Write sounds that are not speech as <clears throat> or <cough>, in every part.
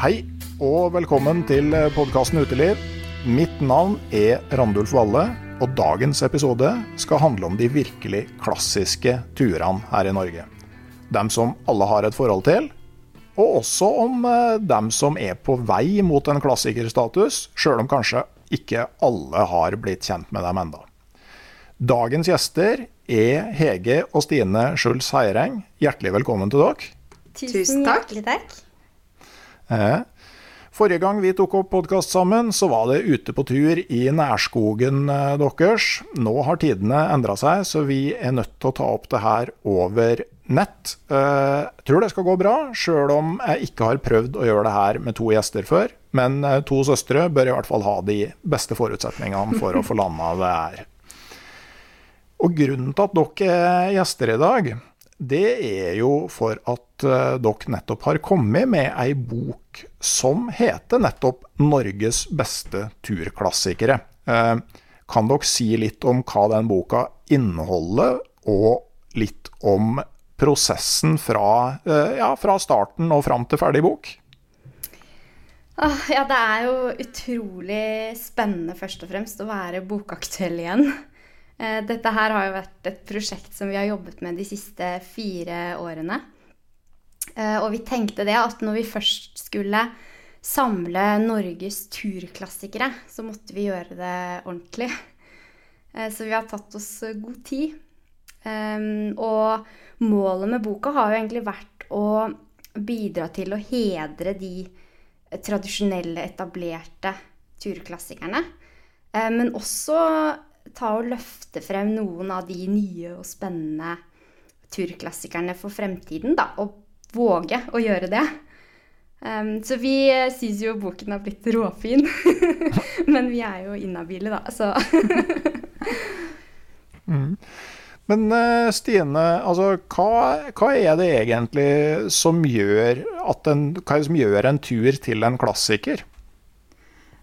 Hei og velkommen til podkasten Uteliv. Mitt navn er Randulf Valle, og dagens episode skal handle om de virkelig klassiske turene her i Norge. Dem som alle har et forhold til, og også om eh, dem som er på vei mot en klassikerstatus, sjøl om kanskje ikke alle har blitt kjent med dem enda. Dagens gjester er Hege og Stine Schulz Heiereng. Hjertelig velkommen til dere. Tusen takk. Hjertelig takk. Eh, Forrige gang vi tok opp podkast sammen, så var det ute på tur i nærskogen eh, deres. Nå har tidene endra seg, så vi er nødt til å ta opp det her over nett. Eh, jeg tror det skal gå bra, sjøl om jeg ikke har prøvd å gjøre det her med to gjester før. Men to søstre bør i hvert fall ha de beste forutsetningene for å få landa det her. Og grunnen til at dere er gjester i dag, det er jo for at uh, dere nettopp har kommet med ei bok som heter nettopp 'Norges beste turklassikere'. Uh, kan dere si litt om hva den boka inneholder, og litt om prosessen fra, uh, ja, fra starten og fram til ferdig bok? Oh, ja, det er jo utrolig spennende først og fremst å være bokaktuell igjen. Eh, dette her har jo vært et prosjekt som vi har jobbet med de siste fire årene. Eh, og vi tenkte det at når vi først skulle samle Norges turklassikere, så måtte vi gjøre det ordentlig. Eh, så vi har tatt oss god tid. Og målet med boka har jo egentlig vært å bidra til å hedre de tradisjonelle, etablerte turklassikerne. Men også ta og løfte frem noen av de nye og spennende turklassikerne for fremtiden, da. Og våge å gjøre det. Um, så vi syns jo boken har blitt råfin. <laughs> Men vi er jo inhabile, da, så <laughs> mm. Men uh, Stine, altså, hva, hva, er det egentlig som gjør, en, som gjør en tur til en klassiker?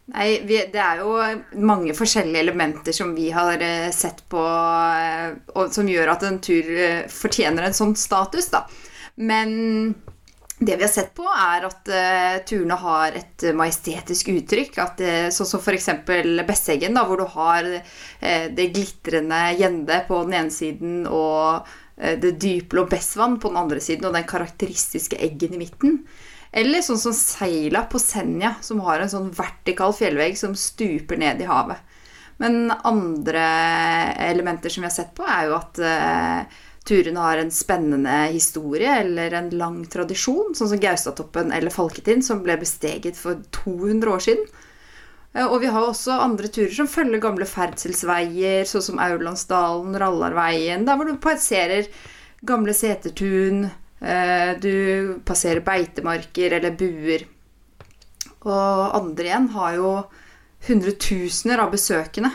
Nei, vi, det er jo mange forskjellige elementer som vi har eh, sett på, eh, og som gjør at en tur eh, fortjener en sånn status, da. Men det vi har sett på, er at turene har et majestetisk uttrykk. At, sånn som f.eks. Besseggen, da, hvor du har det glitrende Gjende på den ene siden og det dypblå Bessvann på den andre siden, og den karakteristiske eggen i midten. Eller sånn som Seila på Senja, som har en sånn vertikal fjellvegg som stuper ned i havet. Men andre elementer som vi har sett på, er jo at uh, turene har en spennende historie eller en lang tradisjon, sånn som Gaustatoppen eller Falketind, som ble besteget for 200 år siden. Eh, og vi har også andre turer som følger gamle ferdselsveier, sånn som Aurlandsdalen, Rallarveien, der hvor du passerer gamle setertun, du passerer beitemarker eller buer. Og andre igjen har jo hundretusener av besøkende,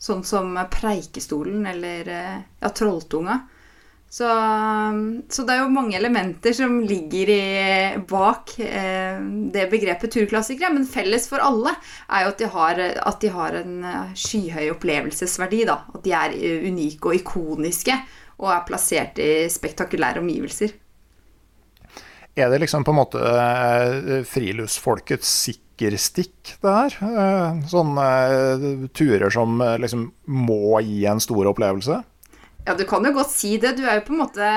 sånn som Preikestolen eller eh, ja, Trolltunga. Så, så, det er jo mange elementer som ligger i, bak eh, det begrepet turklassikere. Men felles for alle er jo at de har, at de har en eh, skyhøy opplevelsesverdi. Da. At de er eh, unike og ikoniske og er plassert i spektakulære omgivelser. Er det liksom på en måte eh, friluftsfolkets sikkerstikk, det her? Sånne turer som liksom må gi en stor opplevelse? Ja, du kan jo godt si det. Du er jo på en måte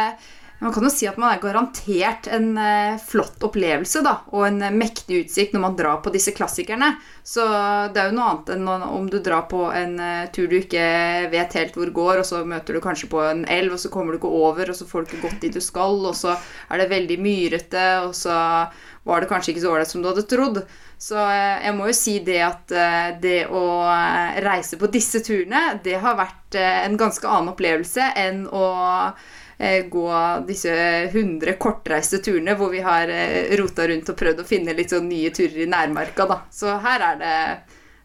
man kan jo si at man er garantert en uh, flott opplevelse da, og en uh, mektig utsikt når man drar på disse klassikerne. Så det er jo noe annet enn om du drar på en uh, tur du ikke vet helt hvor går, og så møter du kanskje på en elv, og så kommer du ikke over, og så får du ikke gått dit du skal, og så er det veldig myrete, og så var det kanskje ikke så ålreit som du hadde trodd. Så jeg må jo si det at det å reise på disse turene, det har vært en ganske annen opplevelse enn å Eh, gå disse 100 kortreiste turene hvor vi har eh, rota rundt og prøvd å finne litt sånn nye turer i nærmarka, da. Så her er det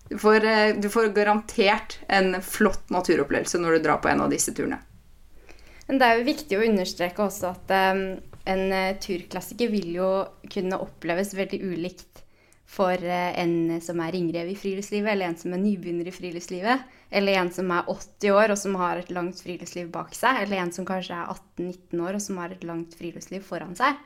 du får, eh, du får garantert en flott naturopplevelse når du drar på en av disse turene. Men det er jo viktig å understreke også at um, en turklassiker vil jo kunne oppleves veldig ulikt for uh, en som er ringrev i friluftslivet, eller en som er nybegynner i friluftslivet. Eller en som er 80 år og som har et langt friluftsliv bak seg. Eller en som kanskje er 18-19 år og som har et langt friluftsliv foran seg.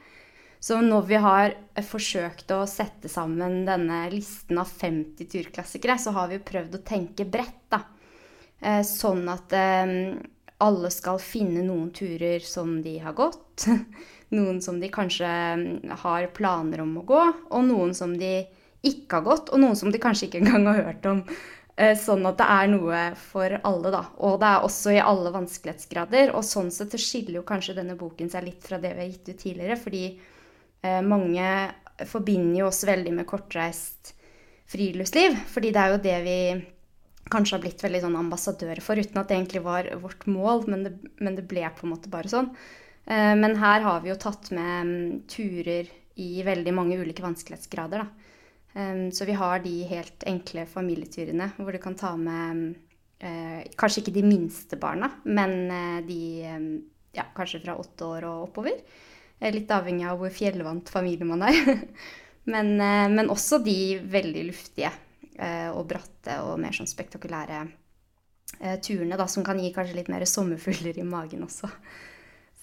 Så når vi har forsøkt å sette sammen denne listen av 50 turklassikere, så har vi prøvd å tenke bredt, da. Eh, sånn at eh, alle skal finne noen turer som de har gått. <laughs> Noen som de kanskje mm, har planer om å gå, og noen som de ikke har gått, og noen som de kanskje ikke engang har hørt om. Eh, sånn at det er noe for alle, da. Og det er også i alle vanskelighetsgrader. Og sånn sett så skiller jo kanskje denne boken seg litt fra det vi har gitt ut tidligere. Fordi eh, mange forbinder jo oss veldig med kortreist friluftsliv. Fordi det er jo det vi kanskje har blitt veldig sånn ambassadører for, uten at det egentlig var vårt mål, men det, men det ble på en måte bare sånn. Eh, men her har vi jo tatt med um, turer i veldig mange ulike vanskelighetsgrader, da. Så vi har de helt enkle familieturene hvor du kan ta med uh, kanskje ikke de minste barna, men uh, de ja, kanskje fra åtte år og oppover. Uh, litt avhengig av hvor fjellvant familie man er. <laughs> men, men, også de veldig luftige og bratte og mer sånn spektakulære turene, da, som kan gi kanskje litt mer sommerfugler i magen også.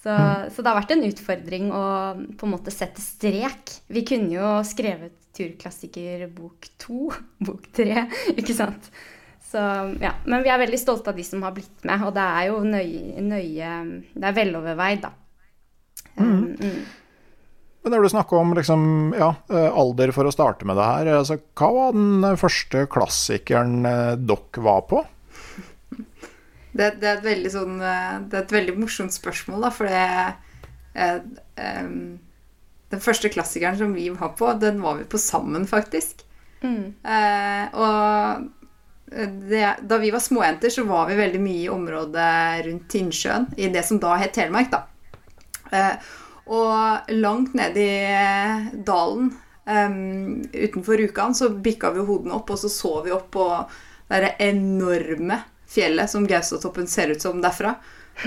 Så, mm. så, det har vært en utfordring å på en måte sette strek. Vi kunne jo skrevet turklassiker bok to, <laughs> bok tre, ikke sant. Så, ja. Men vi er veldig stolte av de som har blitt med, og det er jo nøye, nøye Det er veloverveid, da. Mm. Um, mm. Men når du snakker om liksom, ja, eh, alder for å starte med det her, altså, hva var den første klassikeren eh, dere var på? Det, det, er et veldig sånn eh, Det er et veldig morsomt spørsmål, da, for det eh, den første klassikeren som vi var på, den var vi på sammen, faktisk. Mm. Eh, og det, da vi var småjenter, så var vi veldig mye i området rundt Tinnsjøen, i det som da het Telemark, da. Eh, og langt nede i dalen um, utenfor Rjukan så bikka vi hodene opp, og så så vi opp på det enorme fjellet som Gaustatoppen ser ut som derfra.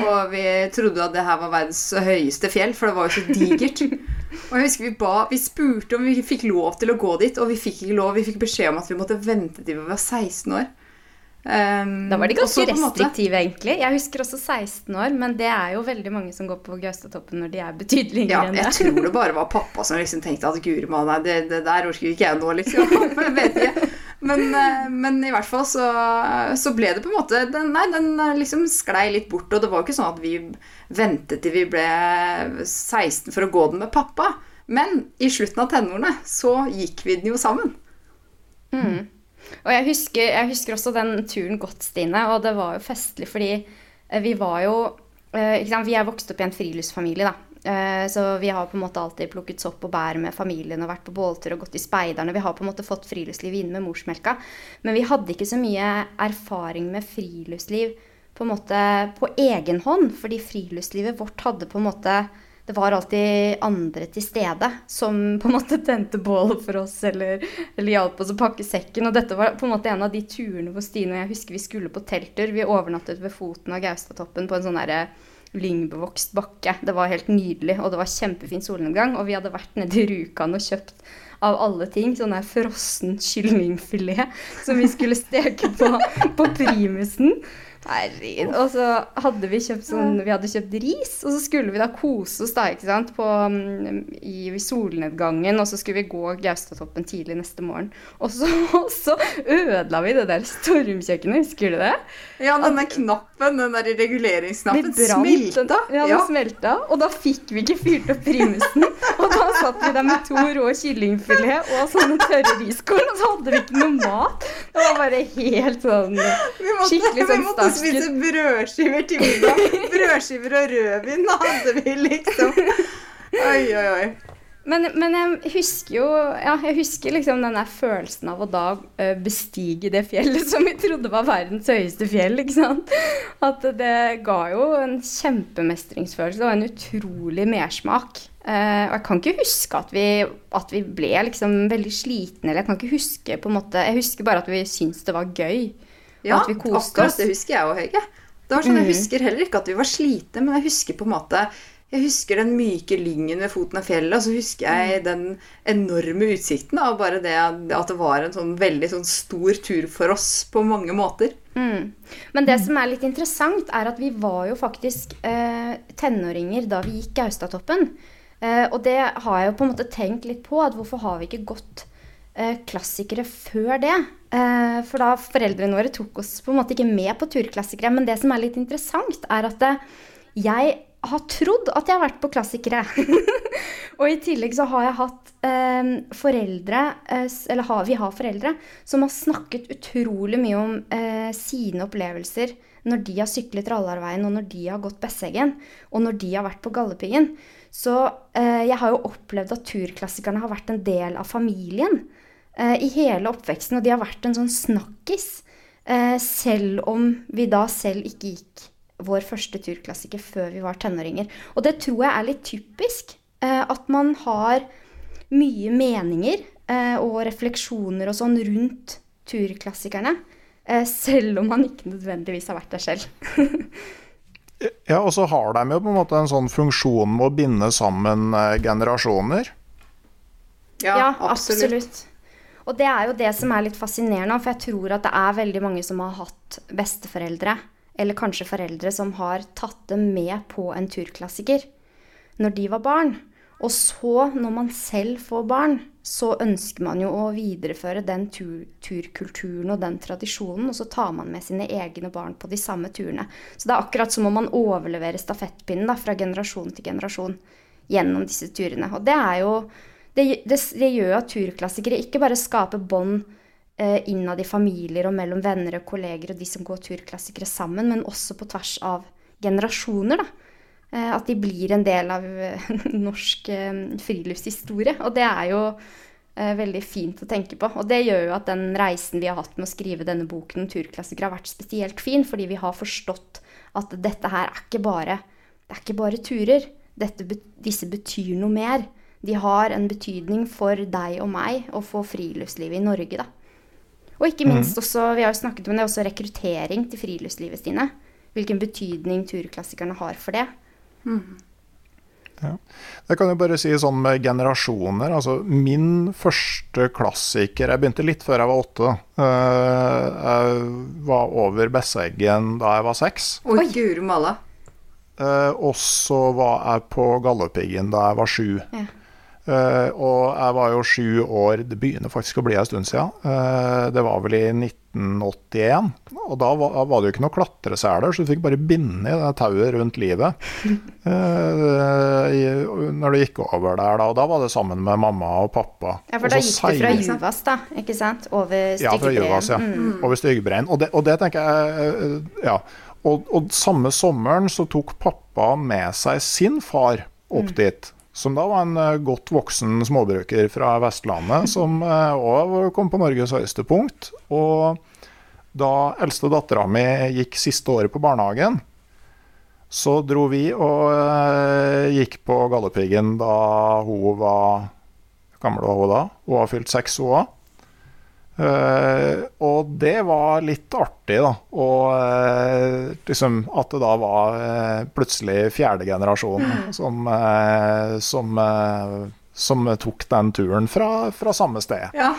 Og vi trodde at det her var verdens høyeste fjell, for det var jo så digert. Og jeg husker vi ba, vi spurte om vi fikk lov til å gå dit, og vi fikk ikke lov. Vi fikk beskjed om at vi måtte vente til vi var 16 år. Um, da var de ganske restriktive, egentlig. Jeg husker også 16 år, men det er jo veldig mange som går på Gaustatoppen når de er betydelig yngre ja, enn det. Jeg tror det bare var pappa som liksom tenkte at guri malla, det, det, der orker ikke jeg nå, liksom. jeg <laughs> vet ikke. Men, eh, men, i hvert fall så, så, ble det på en måte den, Nei, den eh, liksom sklei litt bort. Og det var jo ikke sånn at vi ventet til vi ble 16 for å gå den med pappa. Men i slutten av tenårene så gikk vi den jo sammen. Mm. Og jeg husker, jeg husker, også den turen godt, Stine. Og det var jo festlig fordi eh, vi var jo ikke sant? Vi er vokst opp i en friluftsfamilie, da. Eh, så vi har på en måte alltid plukket sopp og bær med familien og vært på båltur og gått i speiderne. Vi har på en måte fått friluftsliv inn med morsmelka. Men vi hadde ikke så mye erfaring med friluftsliv på en måte på egen hånd. Fordi friluftslivet vårt hadde på en måte det var alltid andre til stede som på en måte tente bålet for oss eller, eller hjalp oss å pakke sekken. Og dette var på en måte en av de turene hvor Stine og jeg husker vi skulle på telttur. Vi overnattet ved foten av Gaustatoppen på en sånn derre lyngbevokst bakke. Det var helt nydelig, og det var kjempefin solnedgang. Og vi hadde vært nede i Rjukan og kjøpt av alle ting sånn der frossen kyllingfilet som vi skulle steke på, på primusen. Herregud. Og så hadde vi kjøpt sånn Vi hadde kjøpt ris, og så skulle vi da kose oss da, ikke sant, på, mm, i solnedgangen, og så skulle vi gå Gaustatoppen tidlig neste morgen. Og så, <laughs> og så ødela vi det der stormkjøkkenet, husker du det? Ja, denne At, knappen, den der reguleringsknappen, smelta. Ja, den smelta, og da fikk vi ikke fyrt opp primusen. <laughs> Og da satt vi der med to rå kyllingfilet og sånne tørre riskorn, og så hadde vi ikke noe mat. Det var bare helt sånn skikkelig <laughs> sånn stas spise brødskiver til middag. <laughs> Brødskiver og rødvin hadde vi liksom. Oi, oi, oi. Men, men, jeg husker jo ja, jeg husker liksom den der følelsen av å da bestige det fjellet som vi trodde var verdens høyeste fjell. ikke sant? At det ga jo en kjempemestringsfølelse og en utrolig mersmak. Uh, og jeg kan ikke huske at vi, at vi ble liksom veldig slitne. eller Jeg kan ikke huske på en måte, jeg husker bare at vi syntes det var gøy. Ja, at vi koste akkurat oss. det husker jeg òg, Høge. Det var sånn, Jeg mm. husker heller ikke at vi var slitne, men jeg husker på en måte jeg husker den myke lyngen ved foten av fjellet, og så husker jeg mm. den enorme utsikten av bare det at det var en sånn veldig sånn stor tur for oss på mange måter. Mm. Men det som er litt interessant, er at vi var jo faktisk eh, tenåringer da vi gikk Gaustatoppen. Eh, og det har jeg jo på en måte tenkt litt på, at hvorfor har vi ikke gått klassikere før det. Eh, for da foreldrene våre tok oss på en måte ikke med på turklassikere. Men det som er litt interessant, er at eh, jeg har trodd at jeg har vært på klassikere. <laughs> og i tillegg så har jeg hatt eh, foreldre, eller har, vi har foreldre, som har snakket utrolig mye om eh, sine opplevelser når de har syklet Rallarveien, og når de har gått Besseggen, og når de har vært på Galdhøpiggen. Så eh, jeg har jo opplevd at turklassikerne har vært en del av familien. Eh, i hele oppveksten, og de har vært en sånn snakkis. Eh, selv om vi da selv ikke gikk vår første turklassiker før vi var tenåringer. Og det tror jeg er litt typisk. Eh, at man har mye meninger og refleksjoner og sånn rundt turklassikerne. Selv om man ikke nødvendigvis har vært der selv. <laughs> ja, og så har de jo på en måte en sånn funksjon med å binde sammen generasjoner. Ja, ja absolutt. absolutt. Og det er jo det som er litt fascinerende, for jeg tror at det er veldig mange som har hatt besteforeldre, eller kanskje foreldre som har tatt dem med på en turklassiker når de var barn. Og så, når man selv får barn, så ønsker man jo å videreføre den tur turkulturen og den tradisjonen, og så tar man med sine egne barn på de samme turene. Så det er akkurat som om man overleverer stafettpinnen da, fra generasjon til generasjon gjennom disse turene. Og det er jo det, det, det gjør at turklassikere ikke bare skaper bånd eh, innad i familier og mellom venner og kolleger og de som går turklassikere sammen, men også på tvers av generasjoner. da. Eh, at de blir en del av eh, <laughs> norsk eh, friluftshistorie. Og det er jo veldig fint å tenke på. Og det gjør jo at den reisen vi har hatt med å skrive denne boken om turklassikere, har vært spesielt fin, fordi vi har forstått at dette her er ikke bare, det er ikke bare turer. Dette, disse betyr noe mer de har en betydning for deg og meg og for friluftslivet i Norge, da. Og ikke minst mhm. også, vi har jo snakket om det, også rekruttering til friluftslivet, Stine. Hvilken betydning turklassikerne har for det. Mm. Ja. Jeg kan jo bare si sånn med generasjoner. altså Min første klassiker Jeg begynte litt før jeg var åtte. Eh, jeg var over Besseggen da jeg var seks. Oi, guri malla. Eh, og så var jeg på Galdhøpiggen da jeg var sju. Ja. Uh, og jeg var jo sju år, det begynner faktisk å bli en stund siden. Uh, det var vel i 1981. Og da var, var det jo ikke noe klatreseler, så du fikk bare binde i det tauet rundt livet. Uh, <laughs> i, når du gikk over der, da. Og da var det sammen med mamma og pappa. Ja, for da gikk du fra Juvas, da, ikke sant? Over Styggebreien. Ja, fra Juvas, ja. Mm. Over Styggebreien. Og, og, det tenker jeg Ja. og, og samme sommeren så tok pappa med seg sin far opp dit. Som da var en eh, godt voksen småbruker fra Vestlandet, som òg kom på Norges høyeste punkt. Og da eldste dattera mi gikk siste året på barnehagen, så dro vi og eh, gikk på Galdhøpiggen da hun var gammel var hun da? Hun har fylt seks, hun òg. Eh, og det var litt artig, da. Og uh, liksom at det da var uh, plutselig fjerde generasjon som, eh, som, eh, som tok den turen fra, fra samme sted. Ja.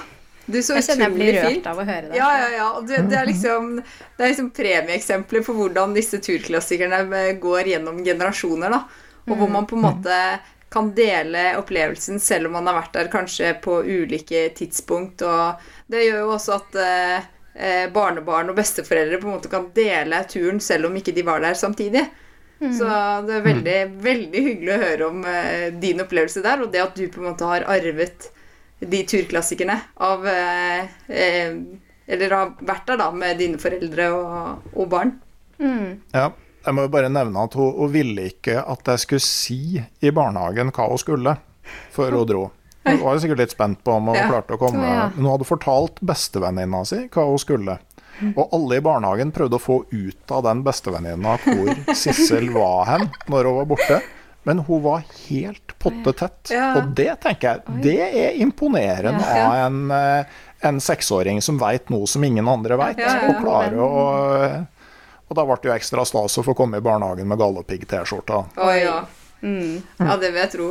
Du, så Jeg kjenner jeg blir fint. rørt av å høre det. Ja, ja, ja. Og det, det er liksom, det er liksom premieeksempler på hvordan disse turklassikerne går gjennom generasjoner. da. Og hvor man på en måte kan dele opplevelsen selv om man har vært der kanskje på ulike tidspunkt. Og det gjør jo også at eh, eh, barnebarn og besteforeldre på en måte kan dele turen selv om ikke de var der samtidig. Så det er veldig, veldig hyggelig å høre om eh, din opplevelse der, og det at du på en måte har arvet de turklassikerne av eh, eh, Eller har vært der da med dine foreldre og, og barn. Ja, jeg må jo bare nevne at hun, hun ville ikke at jeg skulle si i barnehagen hva hun skulle, før hun dro. Hun var jo sikkert litt spent på om hun Ja. klarte å komme. Ja. Men hun hadde fortalt bestevenninna si hva hun skulle. Og alle i barnehagen prøvde å få ut av den bestevenninna hvor Sissel var hen når hun var borte. Men hun var helt pottetett. Ja. Og det tenker jeg, det er imponerende Ja. av en, eh, en seksåring som veit noe som ingen andre veit, Ja, og klarer å og da ble det jo ekstra stas å få komme i barnehagen med gallopigg-T-skjorta. Oh, ja. ja, det vil jeg tro.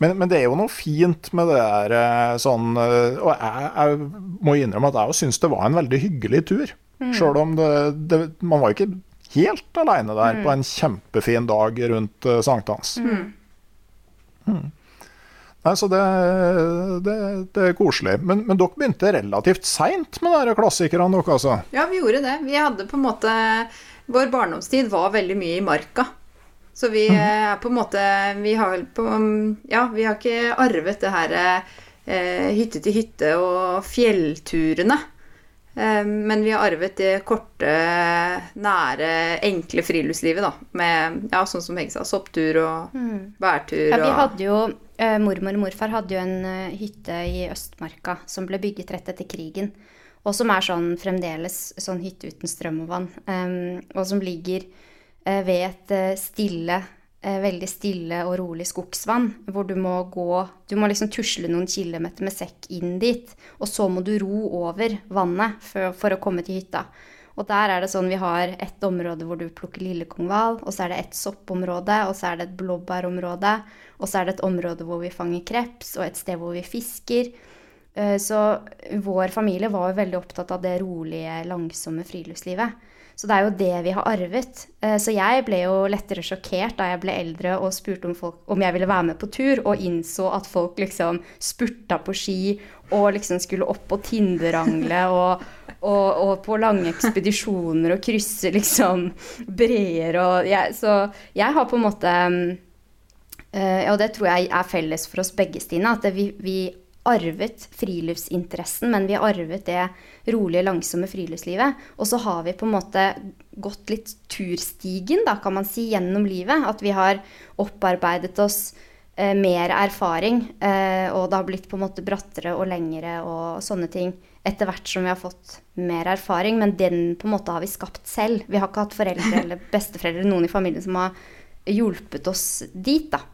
Men, men det er jo noe fint med det der eh, sånn eh, Og jeg, jeg må innrømme at jeg syns det var en veldig hyggelig tur. Sjøl om det, det Man var jo ikke helt aleine der på en kjempefin dag rundt uh, sankthans. Mm. Nei, så det, det, det er koselig. Men, men dere begynte relativt seint med de klassikerne, dere altså? Ja, vi gjorde det. Vi hadde på en måte Vår barndomstid var veldig mye i marka. Så vi eh, er på en måte Vi har på Ja, vi har ikke arvet det her eh, hytte til hytte og fjellturene. Eh, men vi har arvet det korte, nære, enkle friluftslivet, da. Med ja, sånn som Hegge sa, sopptur og bærtur Ja, vi hadde jo, eh, Mormor og morfar hadde jo en eh, hytte i Østmarka som ble bygget rett etter krigen. Og som er sånn fremdeles sånn hytte uten strøm og vann. em, og som ligger eh, ved et eh, stille, eh, veldig stille og rolig skogsvann. Hvor du må gå Du må liksom tusle noen kilometer med sekk inn dit. Og så må du ro over vannet for, for å komme til hytta. Og der er det sånn vi har et område hvor du plukker lillekongval, og så er det et soppområde, og så er det et blåbærområde, og så er det et område hvor vi fanger kreps, og et sted hvor vi fisker. Eh, Så vår familie var veldig opptatt av det rolige, langsomme friluftslivet. Så det er jo det vi har arvet. Eh, Så jeg ble jo lettere sjokkert da jeg ble eldre og spurte om, folk, om jeg ville være med på tur, og innså at folk liksom spurta på ski og liksom skulle opp på Tinderangle <laughs> og, og, og på lange ekspedisjoner og krysse liksom breer og jeg, Så jeg har på en måte Eh, og det tror jeg er felles for oss begge, Stine. At vi, vi arvet friluftsinteressen, men vi har arvet det rolige, langsomme friluftslivet. Og så har vi på en måte gått litt turstigen, da, kan man si, gjennom livet. At vi har opparbeidet oss eh, mer erfaring, eh, og det har blitt på en måte brattere og lengre og sånne ting etter hvert som vi har fått mer erfaring. Men den på en måte har vi skapt selv. Vi har ikke hatt foreldre <laughs> eller besteforeldre, noen i familien som har hjulpet oss dit, da.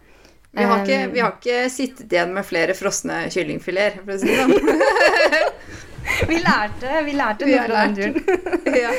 Vi har, ikke, vi har ikke sittet igjen med flere frosne kyllingfileter, for å si det sånn. <laughs> Vi lærte, vi lærte Vi noe har fra den turen. <laughs> ja.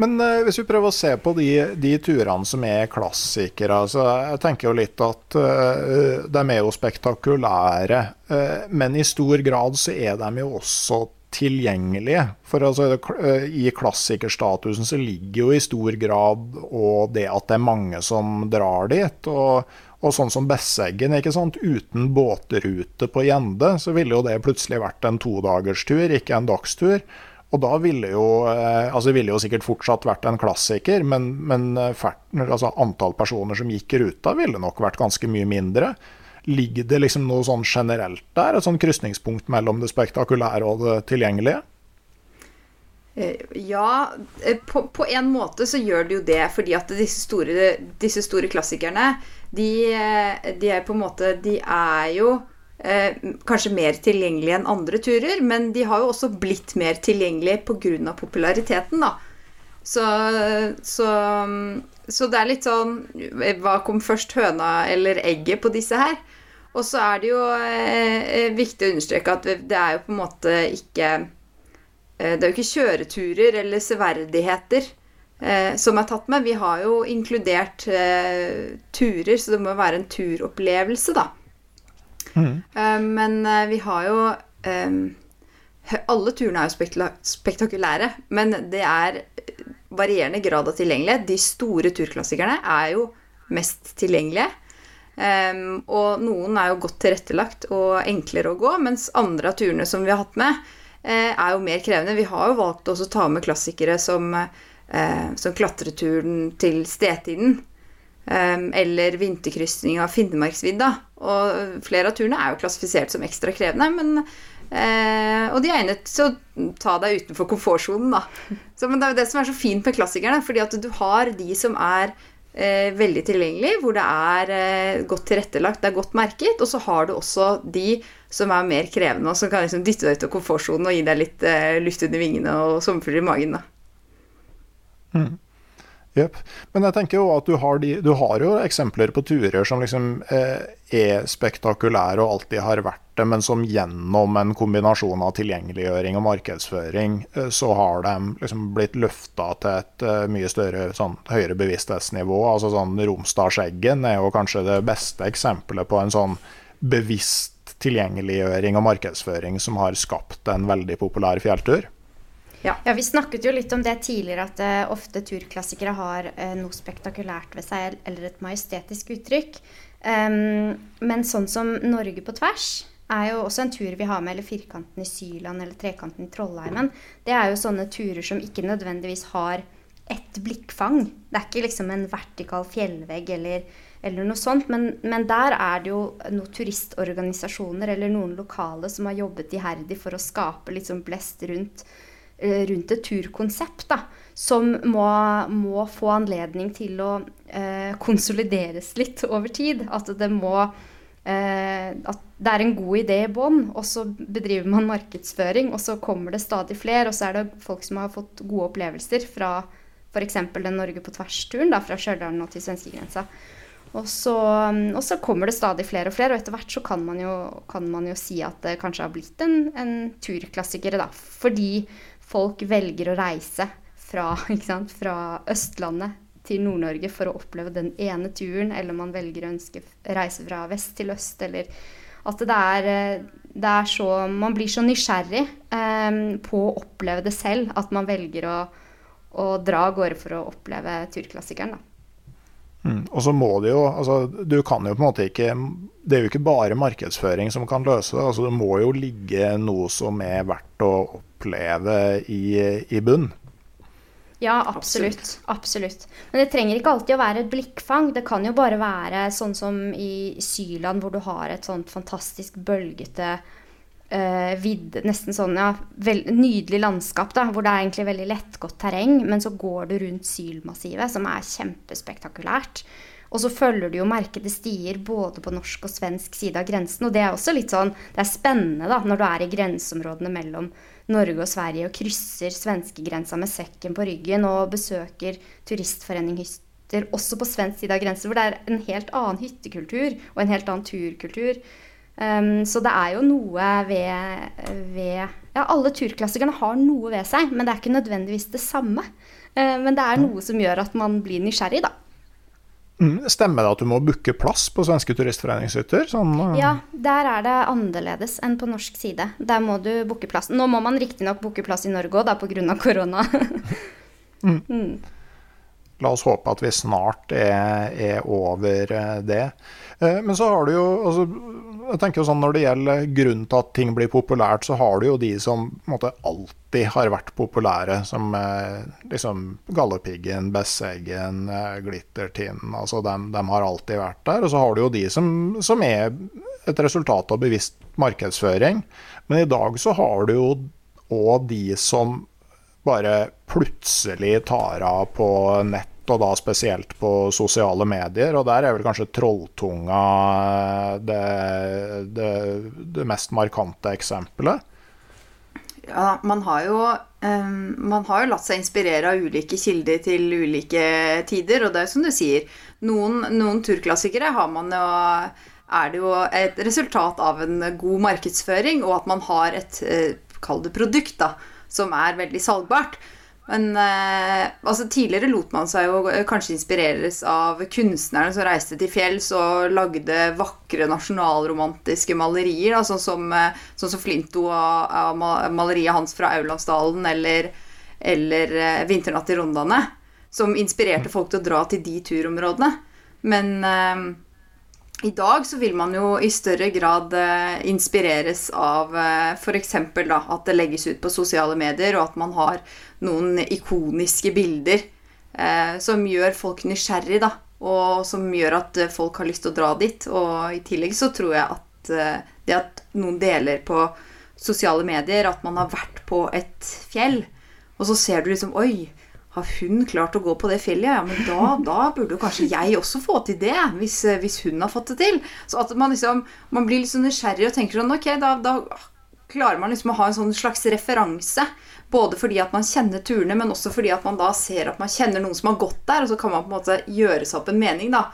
Men uh, hvis vi prøver å se på de, de turene som er klassikere altså, Jeg tenker jo litt at uh, de er jo spektakulære, uh, men i stor grad så er de jo også tilgjengelige. For altså, eh, i klassikerstatusen så ligger jo i stor grad og det at det er mange som drar dit. og og sånn som Besseggen, ikke sant? uten båtrute på Gjende, så ville jo det plutselig vært en todagerstur, ikke en dagstur. Og da ville jo eh, altså ville jo sikkert fortsatt vært en klassiker, men, men eh, altså antall personer som gikk ruta, ville nok vært ganske mye mindre. Ligger det liksom noe sånn generelt der, et sånn krysningspunkt mellom det spektakulære og det tilgjengelige? Ja, på, på, en måte så gjør det jo det, fordi at disse store, disse store klassikerne, de, de, er på en måte De er jo eh, kanskje mer tilgjengelige enn andre turer, men de har jo også blitt mer tilgjengelige pga. populariteten, da. Så, så, så, det er litt sånn Hva kom først, høna eller egget på disse her? Og så er det jo eh, viktig å understreke at det er jo på en måte ikke eh, Det er jo ikke kjøreturer eller severdigheter eh, som er tatt med. Vi har jo inkludert eh, turer, så det må være en turopplevelse, da. Mm. Eh, men eh, vi har jo Alle turene er jo spektakulære, men det er varierende grad av tilgjengelighet. De store turklassikerne er jo mest tilgjengelige. Um, og noen er jo godt tilrettelagt og enklere å gå, mens andre av turene som vi har hatt med, uh, er jo mer krevende. Vi har jo valgt å ta med klassikere som, uh, som klatreturen til Stetiden. Um, eller vinterkrysning av Finnmarksvidda. Og flere av turene er jo klassifisert som ekstra krevende, men uh, og de er egnet til å ta deg utenfor komfortsonen, da. Så, men det er jo det som er så fint med klassikerne, fordi at du har de som er eh, veldig tilgjengelige, hvor det er eh, godt tilrettelagt, det er godt merket. Og så har du også de som er mer krevende, og som kan liksom dytte deg ut av komfortsonen og gi deg litt eh, luft under vingene og sommerfugler i magen. da. Mm. Yep. Men jeg tenker jo at du har, de, du har jo eksempler på turer som liksom eh, er spektakulære og alltid har vært det, men som gjennom en kombinasjon av tilgjengeliggjøring og markedsføring, eh, så har de liksom blitt løfta til et eh, mye større, sånn, høyere bevissthetsnivå. Altså sånn Romsdalseggen er jo kanskje det beste eksempelet på en sånn bevisst tilgjengeliggjøring og markedsføring som har skapt en veldig populær fjelltur. Ja. ja. Vi snakket jo litt om det tidligere, at uh, ofte turklassikere har uh, noe spektakulært ved seg, eller et majestetisk uttrykk. Um, men sånn som Norge på tvers er jo også en tur vi har med, eller Firkanten i Syland eller Trekanten i Trollheimen. Det er jo sånne turer som ikke nødvendigvis har ett blikkfang. Det er ikke liksom en vertikal fjellvegg eller, eller noe sånt. Men, men, der er det jo noen turistorganisasjoner eller noen lokale som har jobbet iherdig for å skape litt sånn blest rundt rundt et turkonsept da, som må, må, få anledning til å eh, konsolideres litt over tid. At det må eh, At det er en god idé i bånn, og så bedriver man markedsføring, og så kommer det stadig flere, og så er det folk som har fått gode opplevelser fra f.eks. den Norge på tvers-turen, fra Stjørdal til svenskegrensa. Og så, og så, kommer det stadig flere og flere, og etter hvert så kan man jo, kan man jo si at det kanskje har blitt en, en turklassiker, da. Fordi folk velger å reise fra, <laughs> sant, fra Østlandet til Nord-Norge for å oppleve den ene turen, eller man velger å ønske reise fra vest til øst, eller at det er, det er så Man blir så nysgjerrig eh, på å oppleve det selv at man velger å, å dra av gårde for å oppleve turklassikeren, da. Mm. Og så må det jo altså, Du kan jo på en måte ikke Det er jo ikke bare markedsføring som kan løse det. altså Det må jo ligge noe som er verdt å oppleve i, i bunn. Ja, absolutt. absolutt. Men det trenger ikke alltid å være et blikkfang. Det kan jo bare være sånn som i Syland, hvor du har et sånt fantastisk bølgete uh, vidd, Nesten sånn, ja, vel, nydelig landskap, da, hvor det er egentlig veldig lettgått terreng. Men så går du rundt Sylmassivet, som er kjempespektakulært. Og så følger du jo merkede stier både på norsk og svensk side av grensen. Og det er også litt sånn, det er spennende da, når du er i grenseområdene mellom Norge og Sverige og krysser svenskegrensa med sekken på ryggen og besøker turistforeninghytter også på svensk side av grensen, hvor det er en helt annen hyttekultur og en helt annen turkultur. Um, så det er jo noe ved, ved Ja, alle turklassikerne har noe ved seg, men det er ikke nødvendigvis det samme. Uh, men det er noe som gjør at man blir nysgjerrig, da. Mm, stemmer det at du må booke plass på svenske turistforeningshytter? Sånn, uh... Ja, der er det annerledes enn på norsk side. Der må du booke plass. Nå må man riktignok booke plass i Norge òg, pga. korona. <laughs> mm. mm. La oss håpe at vi snart er, er over eh, det. Eh, men så har du jo altså, jeg tenker jo sånn Når det gjelder grunnen til at ting blir populært, så har du jo de som måte, alltid har vært populære. Som eh, liksom Galdhøpiggen, Besseggen, Glittertind. Altså, de, de, har alltid vært der. Og så har du jo de som, som er et resultat av bevisst markedsføring. Men i dag så har du jo òg de som bare plutselig tar av på nett, og da spesielt på sosiale medier. Og der er vel kanskje Trolltunga det, det, det mest markante eksempelet. Ja, man har jo um, Man har jo latt seg inspirere av ulike kilder til ulike tider, og det er som du sier, noen, noen turklassikere har man jo er det jo et resultat av en god markedsføring, og at man har et eh, kall det produkt, da, som er veldig salgbart. Men eh, altså, tidligere lot man seg jo kanskje inspireres av kunstnerne som reiste til fjells og lagde vakre nasjonalromantiske malerier, da, sånn, som, eh, sånn som Flinto av, av maleriet hans fra Aulandsdalen eller, eller eh, 'Vinternatt i Rondane', som inspirerte folk til å dra til de turområdene. Men eh, i dag så vil man jo i større grad eh, inspireres av eh, f.eks. at det legges ut på sosiale medier, og at man har noen ikoniske bilder eh, som gjør folk nysgjerrig, da. Og som gjør at eh, folk har lyst til å dra dit. Og i tillegg så tror jeg at eh, det at noen deler på sosiale medier at man har vært på et fjell, og så ser du liksom Oi, har hun klart å gå på det fjellet? Ja, men da, da burde jo kanskje jeg også få til det, hvis, hvis, hun har fått det til. Så at man liksom man blir litt sånn nysgjerrig og tenker sånn Ok, da, da klarer man liksom å ha en sånn slags referanse. Både fordi at man kjenner turene, men også fordi at man da ser at man kjenner noen som har gått der, og så kan man på en måte gjøre seg opp en mening da,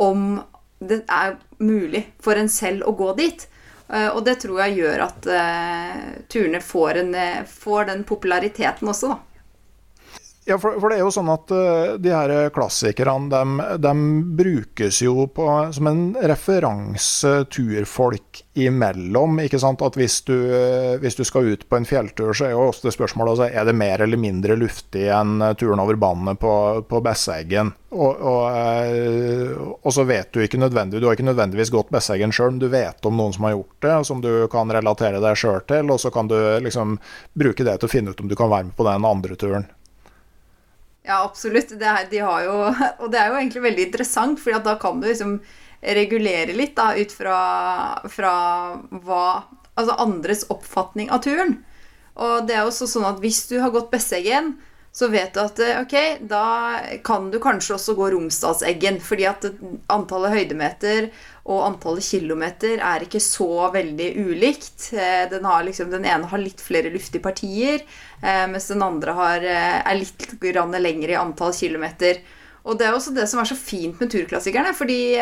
om det er mulig for en selv å gå dit. Eh, og det tror jeg gjør at uh, turene får, en, eh, får den populariteten også, da. Ja, for, for, det er jo sånn at uh, de her klassikerne, de, de brukes jo på, som en referanse turfolk imellom. ikke sant? At hvis du, uh, hvis du, skal ut på en fjelltur, så er jo ofte spørsmålet altså, er det mer eller mindre luftig enn turen over banen på, på Besseggen. Og, og, uh, og, så vet du ikke nødvendig, du har ikke nødvendigvis gått Besseggen sjøl, men du vet om noen som har gjort det, som du kan relatere deg sjøl til. Og så kan du liksom bruke det til å finne ut om du kan være med på den andre turen. Ja, absolutt. Det er, de jo, <laughs> og det er jo egentlig veldig interessant, for da kan du liksom regulere litt da, ut fra, fra hva Altså andres oppfatning av turen. Og det er jo også sånn at hvis du har gått Besseggen, så vet du at eh, ok, da kan du kanskje også gå Romsdalseggen. Fordi at antallet høydemeter og antallet kilometer er ikke så veldig ulikt. Eh, den, liksom, den ene har litt flere luftige partier, eh, mens den andre har, er litt lengre i antall kilometer. Og det er også det som er så fint med turklassikerne. fordi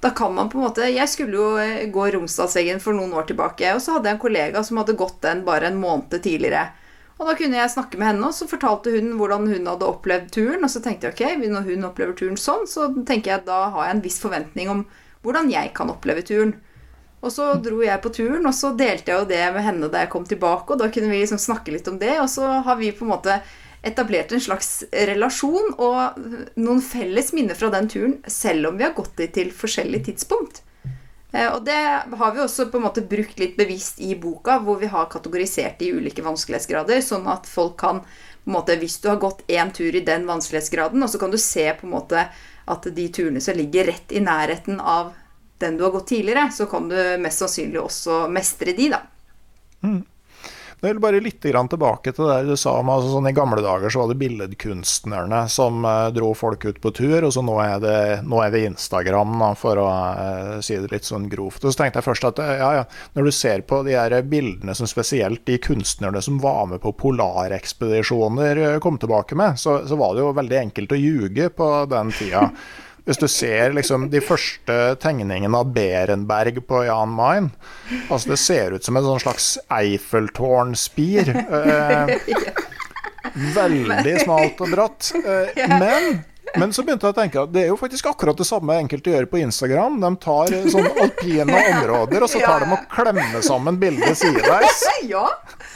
da kan man på en måte Jeg skulle jo gå Romsdalseggen for noen år tilbake, og så hadde jeg en kollega som hadde gått den bare en måned tidligere. Og da kunne jeg snakke med henne, og så fortalte hun hvordan hun hadde opplevd turen. Og så tenkte jeg ok, når hun opplever turen sånn, så tenker jeg at da har jeg en viss forventning om hvordan jeg kan oppleve turen. Og så dro jeg på turen, og så delte jeg jo det med henne da jeg kom tilbake. Og da kunne vi liksom snakke litt om det, og så har vi på en måte etablert en slags relasjon og noen felles minner fra den turen, selv om vi har gått dit til forskjellig tidspunkt. Eh, og det har vi også på en måte brukt litt bevisst i boka, hvor vi har kategorisert de ulike vanskelighetsgrader, sånn at folk kan på en måte, Hvis du har gått én tur i den vanskelighetsgraden, og så kan du se på en måte at de turene som ligger rett i nærheten av den du har gått tidligere, så kan du mest sannsynlig også mestre de, da. Mm. Jeg vil bare litt tilbake til det du sa om altså sånn I gamle dager så var det billedkunstnerne som eh, dro folk ut på tur, og så nå er det, nå er det Instagram, da, for å eh, si det litt sånn grovt. Og så tenkte jeg først at eh, ja, ja, når du ser på de her bildene som spesielt de kunstnerne som var med på polarekspedisjoner kom tilbake med, så, så var det jo veldig enkelt å ljuge på den tida. <laughs> Hvis du ser liksom de første tegningene av Berenberg på Jan Mayen altså Det ser ut som en sånn slags Eiffeltårnspir. Eh, <laughs> veldig smalt og bratt. Eh, men men så begynte jeg å tenke at det er jo faktisk akkurat det samme enkelte gjør på Instagram. De tar sånn alpine <laughs> områder, og så tar de og klemmer sammen bildet sideveis. <laughs> Ja,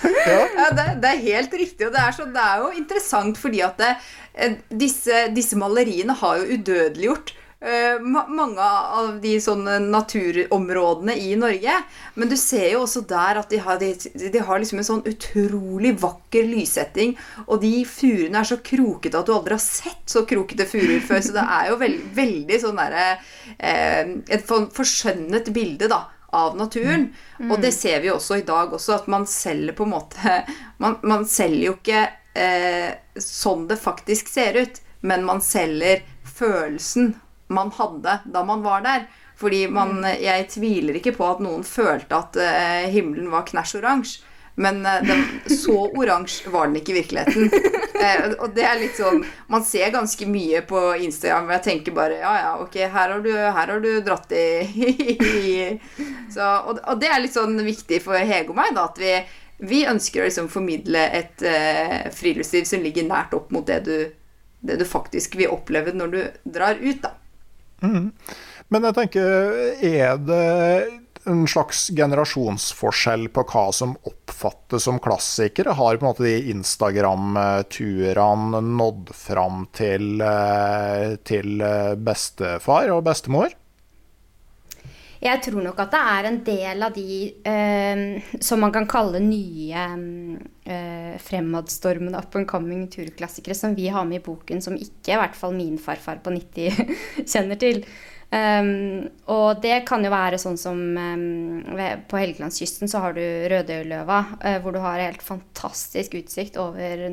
ja det, det, er helt riktig. Og det er, så, det er jo interessant fordi at det, Eh, disse, disse maleriene har jo udødeliggjort uh, mange av de sånne naturområdene i Norge. Men du ser jo også der at de har, de, de har liksom en sånn utrolig vakker lyssetting. Og de furene er så krokete at du aldri har sett så krokete furuer før. Så det er jo veld, veldig sånn derre uh, Et forskjønnet bilde, da av naturen. Mm. Og det ser vi også i dag også, at man selger på en måte <laughs> Man, man selger jo ikke eh, sånn det faktisk ser ut, men man selger følelsen man hadde da man var der. Fordi man, jeg tviler ikke på at noen følte at eh, himmelen var knæsj oransje. Men eh, den, så oransje var den ikke i virkeligheten. <laughs> Eh, og det er litt sånn Man ser ganske mye på Instagram hvor jeg tenker bare Ja, ja, ok, her har du, her har du dratt i, <laughs> så, og, og, det er litt sånn viktig for Hege og meg, da, at vi, vi ønsker å liksom formidle et friluftsliv som ligger nært opp mot det du, det du faktisk vil oppleve når du drar ut, da. Mm. Men jeg tenker, er det en slags generasjonsforskjell på hva som oppfattes som klassikere? Har på en måte de Instagram-turene nådd fram til, eh, til bestefar og bestemor? Jeg tror nok at det er en del av de eh, som man kan kalle nye eh, fremadstormende up and coming turklassikere som vi har med i boken, som ikke i hvert fall min farfar på 90 <laughs> kjenner til. Um, og det kan jo være sånn som um, På Helgelandskysten så har du Rødøyløva, uh, hvor du har helt fantastisk utsikt over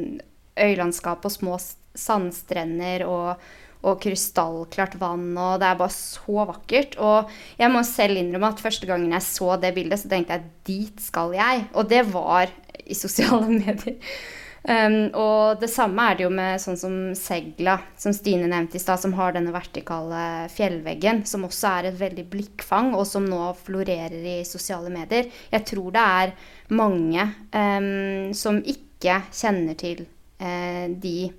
øylandskap og små sandstrender og, og krystallklart vann, og det er bare så vakkert. Og jeg må selv innrømme at første gangen jeg så det bildet, så tenkte jeg dit skal jeg. Og det var i sosiale <laughs> medier. Um, og det samme er det jo med sånn som Segla, som Stine nevnte i stad, som har denne vertikale fjellveggen, som også er et veldig blikkfang, og som nå florerer i sosiale medier. Jeg tror det er mange um, som ikke kjenner til uh, de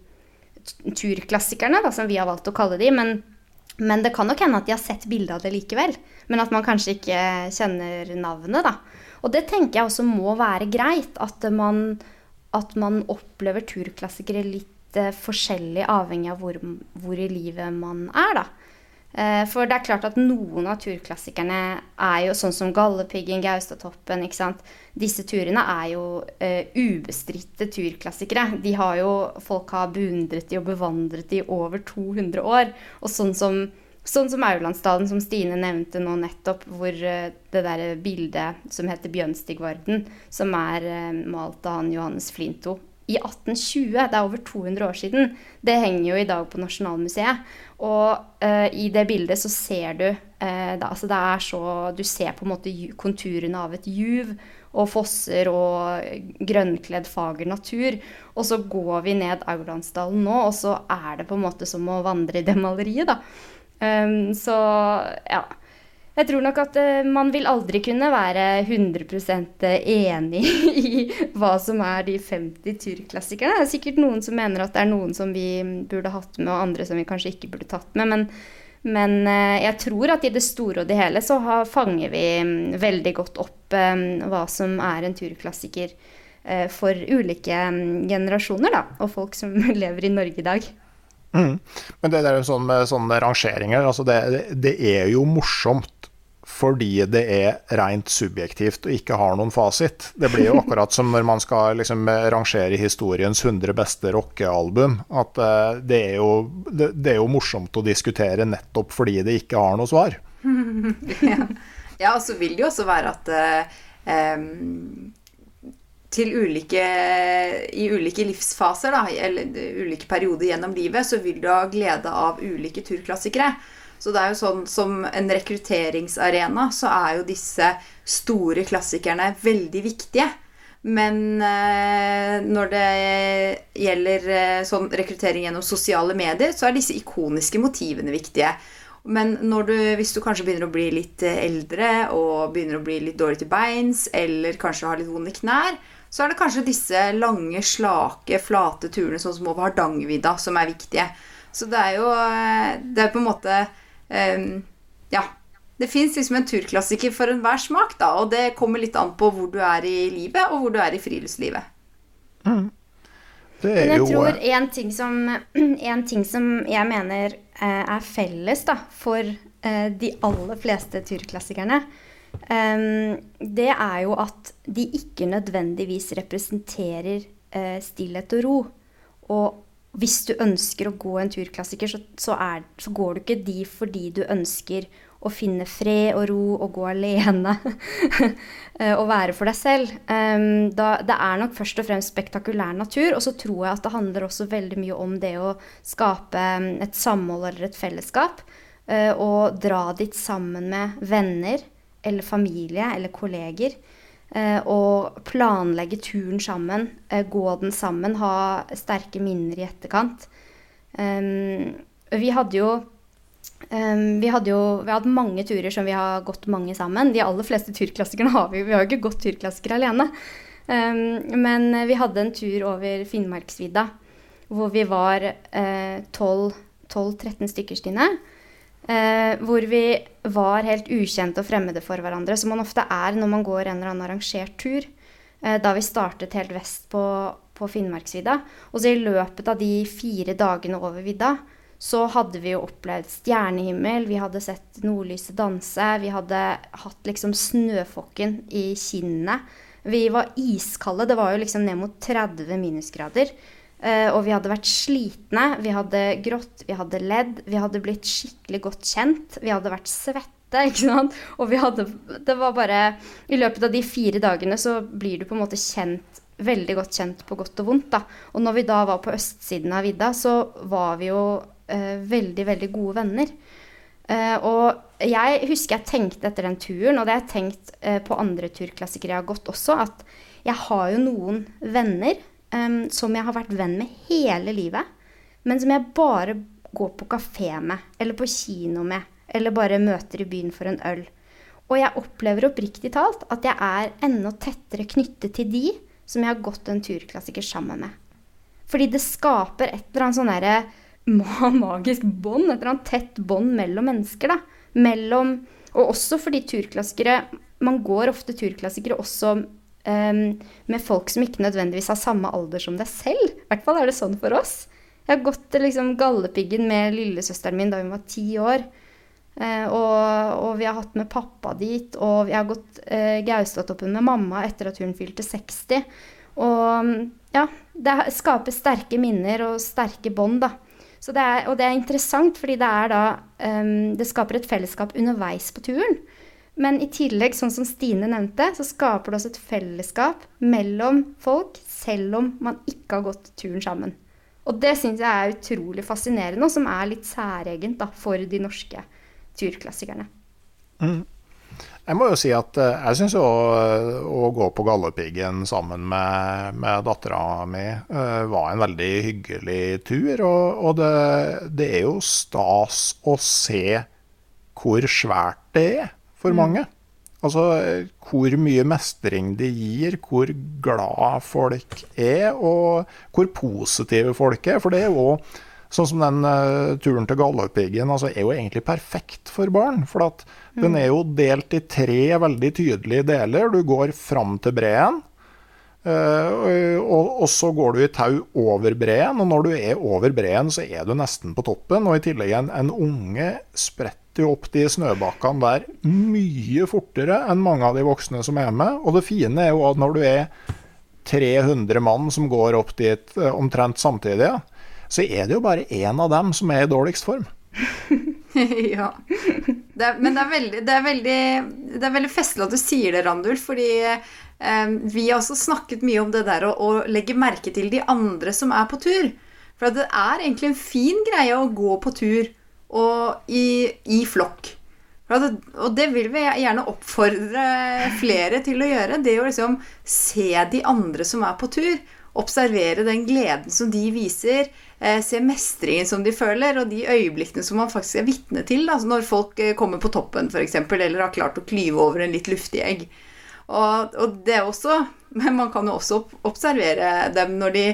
turklassikerne, da, som vi har valgt å kalle de, men, men det kan nok hende at de har sett bilde av det likevel. Men at man kanskje ikke kjenner navnet, da. Og det tenker jeg også må være greit. At man at man opplever turklassikere litt eh, forskjellig avhengig av hvor, hvor, i livet man er, da. Eh, for det er klart at noen av turklassikerne er jo sånn som Galdhøpiggen, Gaustatoppen, ikke sant. Disse turene er jo uh, ubestridte turklassikere. De har jo Folk har beundret de og bevandret de over 200 år. Og sånn som Sånn som Aurlandsdalen, som Stine nevnte nå nettopp, hvor uh, det der bildet som heter Bjønstigvarden, som er uh, malt av han Johannes Flinto i 1820, det er over 200 år siden, det henger jo i dag på Nasjonalmuseet. Og uh, i det bildet så ser du da, altså det er så Du ser på en måte konturene av et juv og fosser og grønnkledd, fager natur. Og så går vi ned Aurlandsdalen nå, og så er det på en måte som å vandre i det maleriet, da. Um, så ja. Jeg tror nok at uh, man vil aldri kunne være 100% enig <laughs> i hva som er de 50 turklassikerne. Det er sikkert noen som mener at det er noen som vi burde hatt med, og andre som vi kanskje ikke burde tatt med. Men, men uh, jeg tror at i det store og det hele så har, fanger vi um, veldig godt opp um, hva som er en turklassiker uh, for ulike generasjoner, da, og folk som <laughs> lever i Norge i dag. Mm. Men det der sånn med sånne rangeringer, altså det, det, er jo morsomt fordi det er rent subjektivt og ikke har noen fasit. Det blir jo <laughs> akkurat som når man skal liksom rangere historiens 100 beste rockealbum. At uh, det, er jo, det, er jo morsomt å diskutere nettopp fordi det ikke har noe svar. <laughs> ja. ja, og så vil det jo også være at um til ulike, i ulike livsfaser, da, eller ulike perioder gjennom livet, så vil du ha glede av ulike turklassikere. Så det er jo sånn som en rekrutteringsarena, så er jo disse store klassikerne veldig viktige. Men eh, når det gjelder eh, sånn rekruttering gjennom sosiale medier, så er disse ikoniske motivene viktige. Men du, hvis du kanskje begynner å bli litt eh, eldre og begynner å bli litt dårlig til beins, eller kanskje har litt vonde knær, så er det kanskje disse lange, slake, flate turene sånn som over Hardangervidda som er viktige. Så det er jo Det er på en måte um, Ja. Det fins liksom en turklassiker for enhver smak, da. Og det kommer litt an på hvor du er i livet, og hvor du er i friluftslivet. Mm. Det er Men jeg tror eh, en ting, som, <clears throat> en ting som jeg mener er felles da, for de aller fleste turklassikerne, um, det er jo at de ikke nødvendigvis representerer stillhet og ro. Og hvis du ønsker å gå en turklassiker, så, så, er, så, går du ikke de fordi du ønsker å finne fred og ro og gå alene. <laughs> og være for deg selv. Um, da, det er nok først og fremst spektakulær natur. Og så tror jeg at det handler også veldig mye om det å skape et samhold eller et fellesskap. Uh, og dra dit sammen med venner eller familie eller kolleger. Uh, og planlegge turen sammen. Uh, gå den sammen. Ha sterke minner i etterkant. Um, vi hadde jo um, vi hadde jo vi hadde mange turer som vi har gått mange sammen. De aller fleste turklassikerne har vi. Vi har jo ikke gått turklassikere alene. Um, men vi hadde en tur over Finnmarksvidda hvor vi var uh, 12-13 stykker, Stine. Uh, hvor vi var helt ukjente og fremmede for hverandre, som man ofte er når man går en eller annen arrangert tur. Eh, da vi startet helt vest på, på Finnmarksvidda. Og så i løpet av de fire dagene over vidda så hadde vi jo opplevd stjernehimmel, vi hadde sett nordlyset danse, vi hadde hatt liksom snøfokken i kinnene. Vi var iskalde, det var jo liksom ned mot 30 minusgrader. Uh, og vi hadde vært slitne, vi hadde grått, vi hadde ledd, vi hadde blitt skikkelig godt kjent. Vi hadde vært svette. <laughs> Og vi hadde Det var bare I løpet av de fire dagene så blir du på en måte kjent veldig godt kjent på godt og vondt. da. Og når vi da var på østsiden av vidda, så var vi jo uh, veldig, veldig gode venner. Uh, og jeg husker jeg tenkte etter den turen, og det har jeg tenkt uh, på andre turklassikere jeg har gått også, at jeg har jo noen venner um, som jeg har vært venn med hele livet, men som jeg bare går på kafé med, eller på kino med, eller bare møter i byen for en øl. Og jeg opplever oppriktig talt at jeg er enda tettere knyttet til de som jeg har gått en turklassiker sammen med. Fordi det skaper et eller annet sånn derre <laughs> magisk bånd, et eller annet tett bånd mellom mennesker. da. Mellom, og også fordi turklassikere Man går ofte turklassikere også um, med folk som ikke nødvendigvis har samme alder som deg selv. I hvert fall er det sånn for oss. Jeg har gått til liksom Galdhøpiggen med lillesøsteren min da hun var ti år. Uh, og, og, vi har hatt med pappa dit, og vi har gått uh, Gaustatoppen med mamma etter at hun fylte 60. Og ja, det skaper sterke minner og sterke bånd, da. Det er, og det er interessant, fordi det er da um, Det skaper et fellesskap underveis på turen. Men i tillegg, sånn som Stine nevnte, så skaper det også et fellesskap mellom folk, selv om man ikke har gått turen sammen. Og det syns jeg er utrolig fascinerende, og som er litt særegent da, for de norske turklassikerne. Mm. Jeg må jo si at eh, jeg syns å, å, gå på Galdhøpiggen sammen med, med dattera mi uh, var en veldig hyggelig tur. Og, og det, det, er jo stas å se hvor svært det er for mm. mange. Altså hvor mye mestring de gir, hvor glad folk er, og hvor positive folk er. For det er jo Sånn som den uh, turen til Galdhøpiggen altså, er jo egentlig perfekt for barn. For at mm. den er jo delt i tre veldig tydelige deler. Du går fram til breen. Uh, og, og, så går du i tau over breen, og når du er over breen, så er du nesten på toppen. Og i tillegg en, en unge spretter jo opp de snøbakkene der mye fortere enn mange av de voksne som er med. Og det fine er jo at når du er 300 mann som går opp dit uh, omtrent samtidig, så er det jo bare én av dem som er i dårligst form. <laughs> ja. Det er, men det er, veldig, det, er veldig, det er veldig festlig at du sier det, Randulf, fordi eh, vi har også snakket mye om det der å, å, legge merke til de andre som er på tur. For det er egentlig en fin greie å gå på tur og i, i flokk. Og det vil vi gjerne oppfordre flere til å gjøre. Det å liksom se de andre som er på tur. Observere den gleden som de viser eh, se mestringen som de føler, og de øyeblikkene som man faktisk er vitne til. Altså når folk eh, kommer på toppen, f.eks., eller har klart å klyve over en litt luftig egg. Og, og, det også <laughs> Men man kan jo også observere dem når de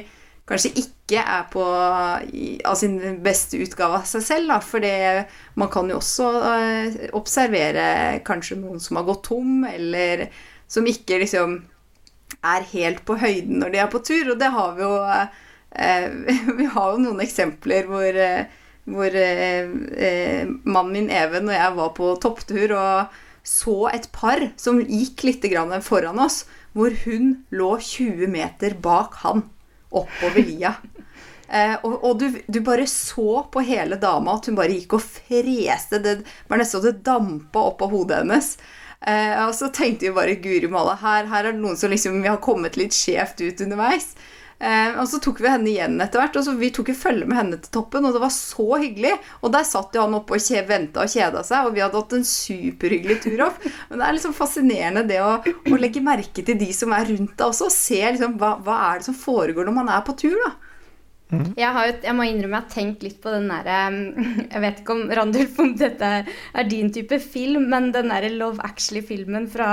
kanskje ikke er på av sin beste utgave av seg selv. Da. For man kan jo også uh, observere kanskje noen som har gått tom, eller som ikke liksom er helt på høyden når de er på tur. Og det har vi jo Eh, <laughs> vi har jo noen eksempler hvor, eh, hvor eh, mannen min Even og jeg var på topptur og så et par som gikk litt foran oss, hvor hun lå 20 meter bak han oppover lia. Eh, og, og du, du, bare så på hele dama at hun bare gikk og freste. Det var nesten så det dampa opp av hodet hennes. Eh, og så tenkte vi bare guri malla, her, her er det noen som liksom har kommet litt skjevt ut underveis. Eh, og så tok vi henne igjen etter hvert, og så vi tok jo følge med henne til toppen. Og det var så hyggelig. Og der satt jo han oppe og venta og kjeda seg, og vi hadde hatt en superhyggelig tur opp. Men det er liksom fascinerende det å, å legge merke til de som er rundt deg også, og se liksom hva, hva er det som foregår når man er på tur, da. Mm. Jeg, har, jeg, må innrømme jeg har tenkt litt på den derre Jeg vet ikke om Randulf om dette er din type film, men den derre Love Actually-filmen fra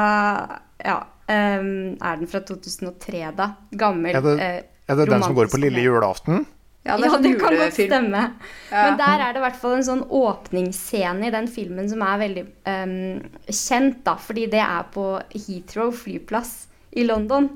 Ja, um, er den fra 2003, da? Gammel. Ja, det, er det den som går på lille julaften? Ja, det, ja, det kan godt stemme. Ja. Men der er det i hvert fall en sånn åpningsscene i den filmen som er veldig um, kjent, da. Fordi det er på Heathrow flyplass i London.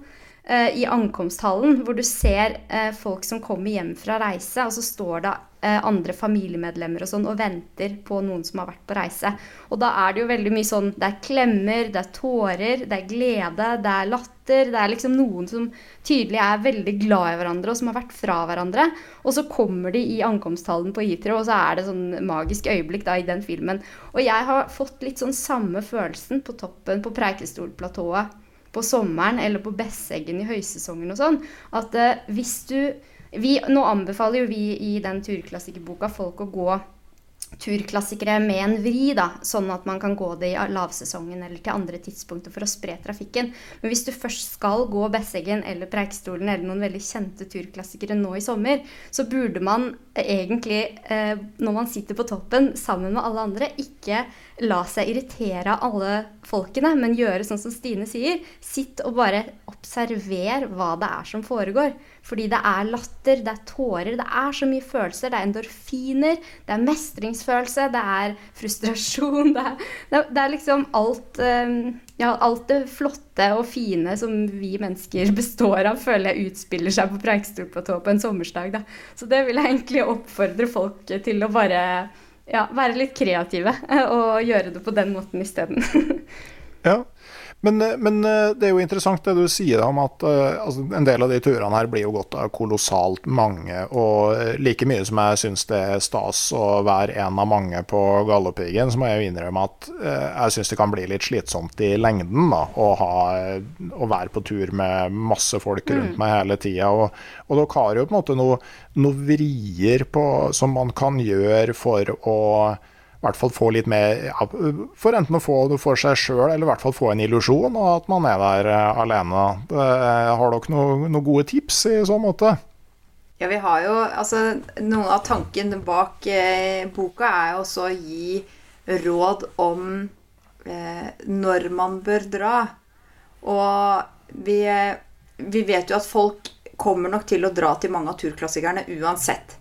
Eh, i ankomsthallen, hvor du ser eh, folk som kommer hjem fra reise, og så står det eh, andre familiemedlemmer og sånn og venter på noen som har vært på reise. Og da er det jo veldig mye sånn Det er klemmer, det er tårer, det er glede, det er latter. Det er liksom noen som tydelig er veldig glad i hverandre, og som har vært fra hverandre. Og så kommer de i ankomsthallen på Heathrow, og så er det sånn magisk øyeblikk da i den filmen. Og jeg har fått litt sånn samme følelsen på toppen på Preikestolplatået på sommeren eller på Besseggen i høysesongen og sånn, at uh, hvis du vi, Nå anbefaler jo vi i den turklassikerboka folk å gå turklassikere med en vri, da, sånn at man kan gå det i lavsesongen eller til andre tidspunkter for å spre trafikken. Men hvis du først skal gå Besseggen eller Preikestolen eller noen veldig kjente turklassikere nå i sommer, så burde man egentlig, eh, når man sitter på toppen sammen med alle andre, ikke la seg irritere av alle folkene, men gjøre sånn som Stine sier. Sitt og bare observer hva det er som foregår. Fordi det er latter, det er tårer, det er så mye følelser. Det er endorfiner, det er mestringsfølelse, det er frustrasjon. <laughs> Det er, det er, liksom alt, ehm, ja, alt det flotte og fine som vi mennesker <laughs> består av, føler jeg utspiller seg på Preikestolplatået på en sommersdag. Da. Så det vil jeg egentlig oppfordre folk til å bare ja, være litt kreative <laughs> og gjøre det på den måten isteden. ja. Men, eh, men, eh, det er jo interessant det du sier om at uh, altså, en del av de turene her blir jo gått av kolossalt mange. Og like mye som jeg syns det er stas å være en av mange på Galdhøpiggen, så må jeg jo innrømme at jeg syns det kan bli litt slitsomt i lengden da, å, ha, å være på tur med masse folk rundt mm. meg hele tida. Og, og dere har jo på en måte noen noe vrier på, som man kan gjøre for å i hvert fall få litt mer ja, For enten å få det for seg sjøl, eller i hvert fall få en illusjon av at man er der uh, alene. Det, har dere noen noe gode tips i så måte? Ja, vi har jo Altså, noe av tanken bak eh, boka er jo også å gi råd om eh, når man bør dra. Og vi, vi vet jo at folk kommer nok til å dra til mange av turklassikerne uansett.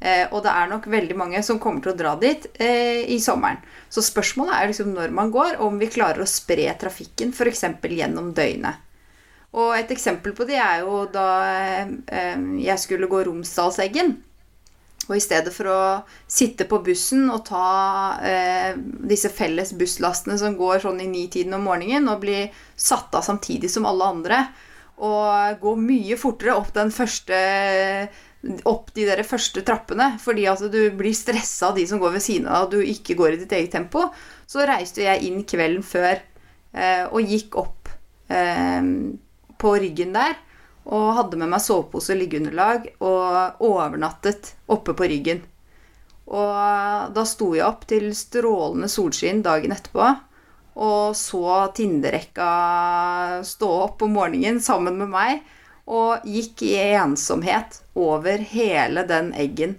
Eh, og det er nok veldig mange som kommer til å dra dit eh, i sommeren. Så spørsmålet er liksom når man går, og om vi klarer å spre trafikken f.eks. gjennom døgnet. Og et eksempel på det er jo da eh, jeg skulle gå Romsdalseggen. Og i stedet for å sitte på bussen og ta eh, disse felles busslastene som går sånn i nitiden om morgenen, og bli satt av samtidig som alle andre, og gå mye fortere opp den første opp de der første trappene fordi at du blir stressa av de som går ved siden av deg, og du ikke går i ditt eget tempo, så reiste jeg inn kvelden før eh, og gikk opp eh, på ryggen der. Og hadde med meg sovepose og liggeunderlag og overnattet oppe på ryggen. Og da sto jeg opp til strålende solskinn dagen etterpå og så Tinderekka stå opp om morgenen sammen med meg og gikk i ensomhet over hele den eggen.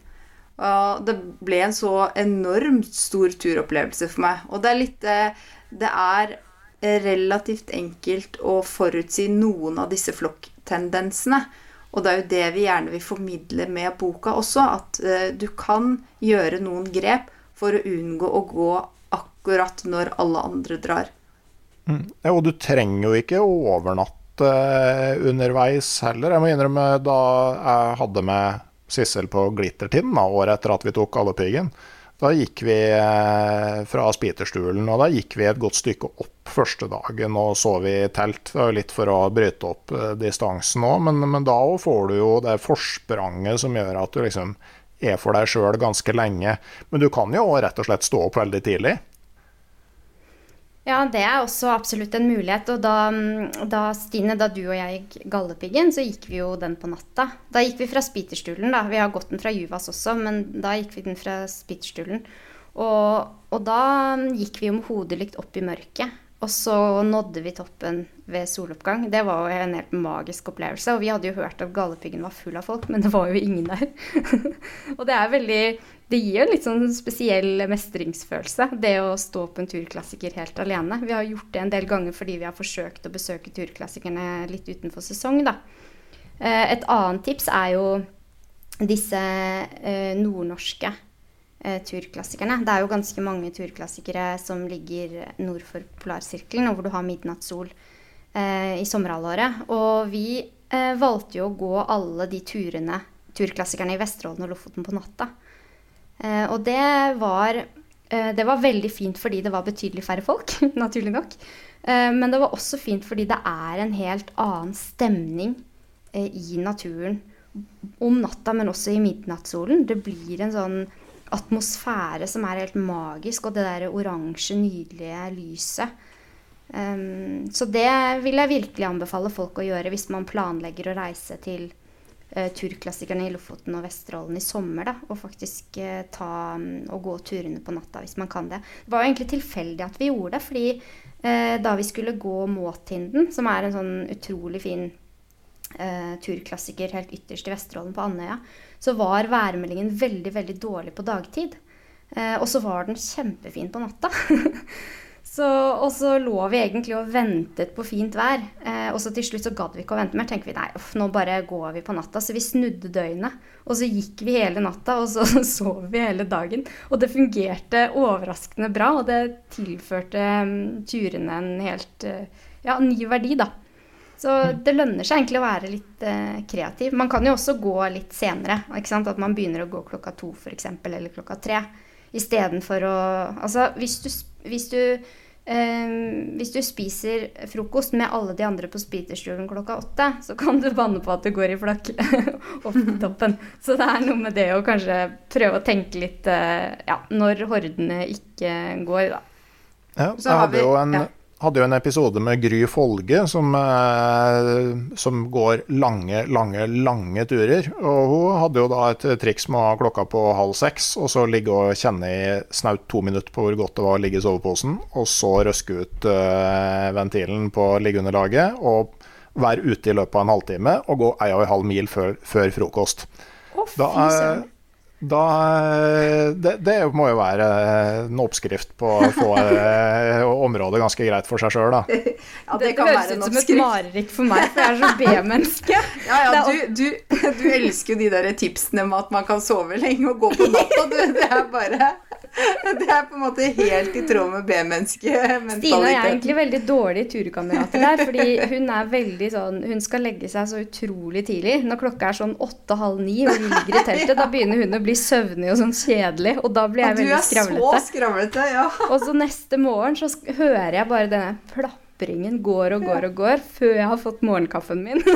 Og det ble en så enormt stor turopplevelse for meg. Og det er litt eh, Det er relativt enkelt å forutsi noen av disse flokktendensene. Og det er jo det vi gjerne vil formidle med boka også, at uh, du kan gjøre noen grep for å unngå å gå akkurat når alle andre drar. Mm. Ja, og du trenger jo ikke å overnatte uh, underveis heller. Jeg må innrømme da jeg hadde med Sissel på Glittertind året etter at vi tok Galdhøpiggen. Da gikk vi eh, fra Spiterstulen, og da gikk vi et godt stykke opp første dagen og så vi telt. Det var litt for å bryte opp eh, distansen òg, men, men, da får du jo det forspranget som gjør at du liksom er for deg sjøl ganske lenge. Men du kan jo rett og slett stå opp veldig tidlig. Ja, det er også absolutt en mulighet. Og da, da, Stine, da du og jeg gikk Galdhøpiggen, så gikk vi jo den på natta. Da gikk vi fra Spiterstulen, da. Vi har gått den fra Juvas også, men da gikk vi den fra Spiterstulen. Og, og da gikk vi jo med hodet likt opp i mørket. Og så nådde vi toppen ved soloppgang. Det var jo en helt magisk opplevelse. Og vi hadde jo hørt at Galdhøpiggen var full av folk, men det var jo ingen der. <laughs> og det er veldig Det gir jo en litt sånn spesiell mestringsfølelse, det å stå på en turklassiker helt alene. Vi har gjort det en del ganger fordi vi har forsøkt å besøke turklassikerne litt utenfor sesong, da. Eh, et annet tips er jo disse eh, nordnorske eh, turklassikerne. Det er jo ganske mange turklassikere som ligger nord for polarsirkelen, og hvor du har midnattssol i sommerhalvåret. Og vi valgte jo å gå alle de turene, turklassikerne i Vesterålen og Lofoten på natta. Eh, og det var, eh, det var veldig fint fordi det var betydelig færre folk, <laughs> naturlig nok. Eh, men det var også fint fordi det er en helt annen stemning i naturen om natta, men også i midnattssolen. Det blir en sånn atmosfære som er helt magisk, og det der oransje, nydelige lyset. Så det vil jeg virkelig anbefale folk å gjøre hvis man planlegger å reise til turklassikerne i Lofoten og Vesterålen i sommer. Da, og faktisk uh, ta um, og gå turene på natta hvis man kan det. Det var jo egentlig tilfeldig at vi gjorde det, fordi eh, da vi skulle gå Måtinden, som er en sånn utrolig fin turklassiker helt ytterst i Vesterålen på Andøya, så var værmeldingen veldig, veldig dårlig på dagtid. Eh, og så var den kjempefin på natta. <laughs> så, og så lå vi egentlig og ventet på fint vær. Eh, og så til slutt så gadd vi ikke å vente mer. tenker vi nei, off, nå bare går vi på natta. Så vi snudde døgnet. Og så gikk vi hele natta, og så <laughs> sov vi hele dagen. Og det fungerte overraskende bra, og det tilførte um, turene en helt uh, ja, ny verdi, da. Så det lønner seg egentlig å være litt eh, kreativ. Man kan jo også gå litt senere. At man begynner å gå klokka to f.eks. eller klokka tre. Istedenfor å Altså hvis du, hvis du eh, hvis du spiser frokost med alle de andre på spiterstuen klokka åtte, så kan du banne på at det går i flakk <laughs> opp til toppen. Så det er noe med det å kanskje prøve å tenke litt eh, ja, når hordene ikke går, da. Ja, så hadde jo en ja hadde jo en episode med Gry Folge som, eh, som, går lange, lange, lange turer. Og hun hadde jo da et triks med å ha klokka på halv seks, og så ligge og kjenne i snaut to minutter på hvor godt det var å ligge i soveposen, og så røske ut uh, ventilen på liggeunderlaget og være ute i løpet av en halvtime og gå ei og en halv mil før, før frokost. Oh, da, er, da, det, det, må jo være en oppskrift på å få eh, området ganske greit for seg sjøl, da. <laughs> Ja, det, det høres ut som et mareritt for meg, for jeg er så B-menneske. <laughs> Ja, ja, du, du, du, elsker jo de der tipsene om at man kan sove lenge og gå på natta. Det er bare <laughs> Det er på en måte helt i tråd med B-mennesket. Stine er egentlig veldig dårlige turkamerater der, fordi hun er veldig sånn Hun skal legge seg så utrolig tidlig. Når klokka er sånn åtte-halv ni og vi ligger i teltet, da <laughs> begynner hun å bli søvnig og sånn kjedelig, og da blir jeg veldig skravlete. Du er så skravlete, ja. Og så neste morgen så hører jeg bare denne plapringen går og går og går før jeg har fått morgenkaffen min. <laughs>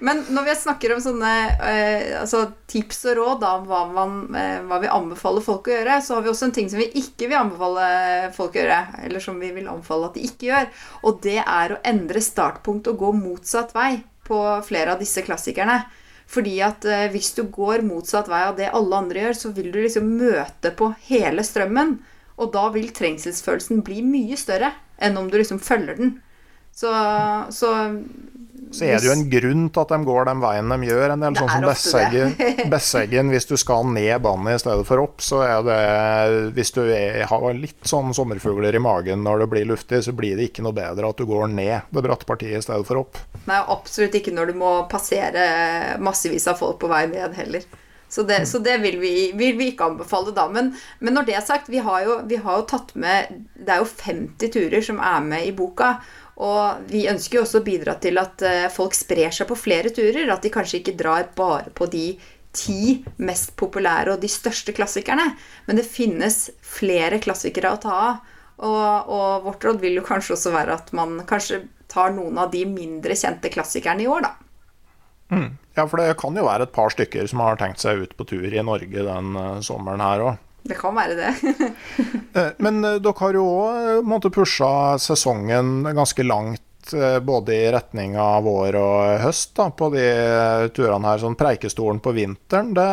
Men når vi snakker om sånne eh, altså tips og råd om hva, eh, hva, vi anbefaler folk å gjøre, så har vi også en ting som vi ikke vil anbefale folk å gjøre. Eller som vi vil anbefale at de ikke gjør. Og det er å endre startpunkt og gå motsatt vei på flere av disse klassikerne. Fordi at eh, hvis du går motsatt vei av det alle andre gjør, så vil du liksom møte på hele strømmen. Og da vil trengselsfølelsen bli mye større enn om du liksom følger den. Så, så så er det jo en grunn til at de går den veien de gjør. En del sånn som Besseggen, <laughs> Besseggen, hvis du skal ned banen i stedet for opp, så er det Hvis du er, har litt sånn sommerfugler i magen når det blir luftig, så blir det ikke noe bedre at du går ned det bratte partiet i stedet for opp. Nei, absolutt ikke når du må passere massevis av folk på vei ned heller. Så det, så det vil, vi, vil, vi, ikke anbefale da. Men, men, når det er sagt, vi har, jo, vi har jo tatt med Det er jo 50 turer som er med i boka. Og vi ønsker jo også å bidra til at eh, folk sprer seg på flere turer. At de kanskje ikke drar bare på de ti mest populære og de største klassikerne. Men det finnes flere klassikere å ta av. Og, og vårt råd vil jo kanskje også være at man kanskje tar noen av de mindre kjente klassikerne i år, da. Mm. Ja, for det kan jo være et par stykker som har tenkt seg ut på tur i Norge den uh, sommeren her òg. Det kan være det. <laughs> Eh, men uh, dere har jo òg pusha sesongen ganske langt både i retning av vår og høst da, på de turene her. Sånn Preikestolen på vinteren, det,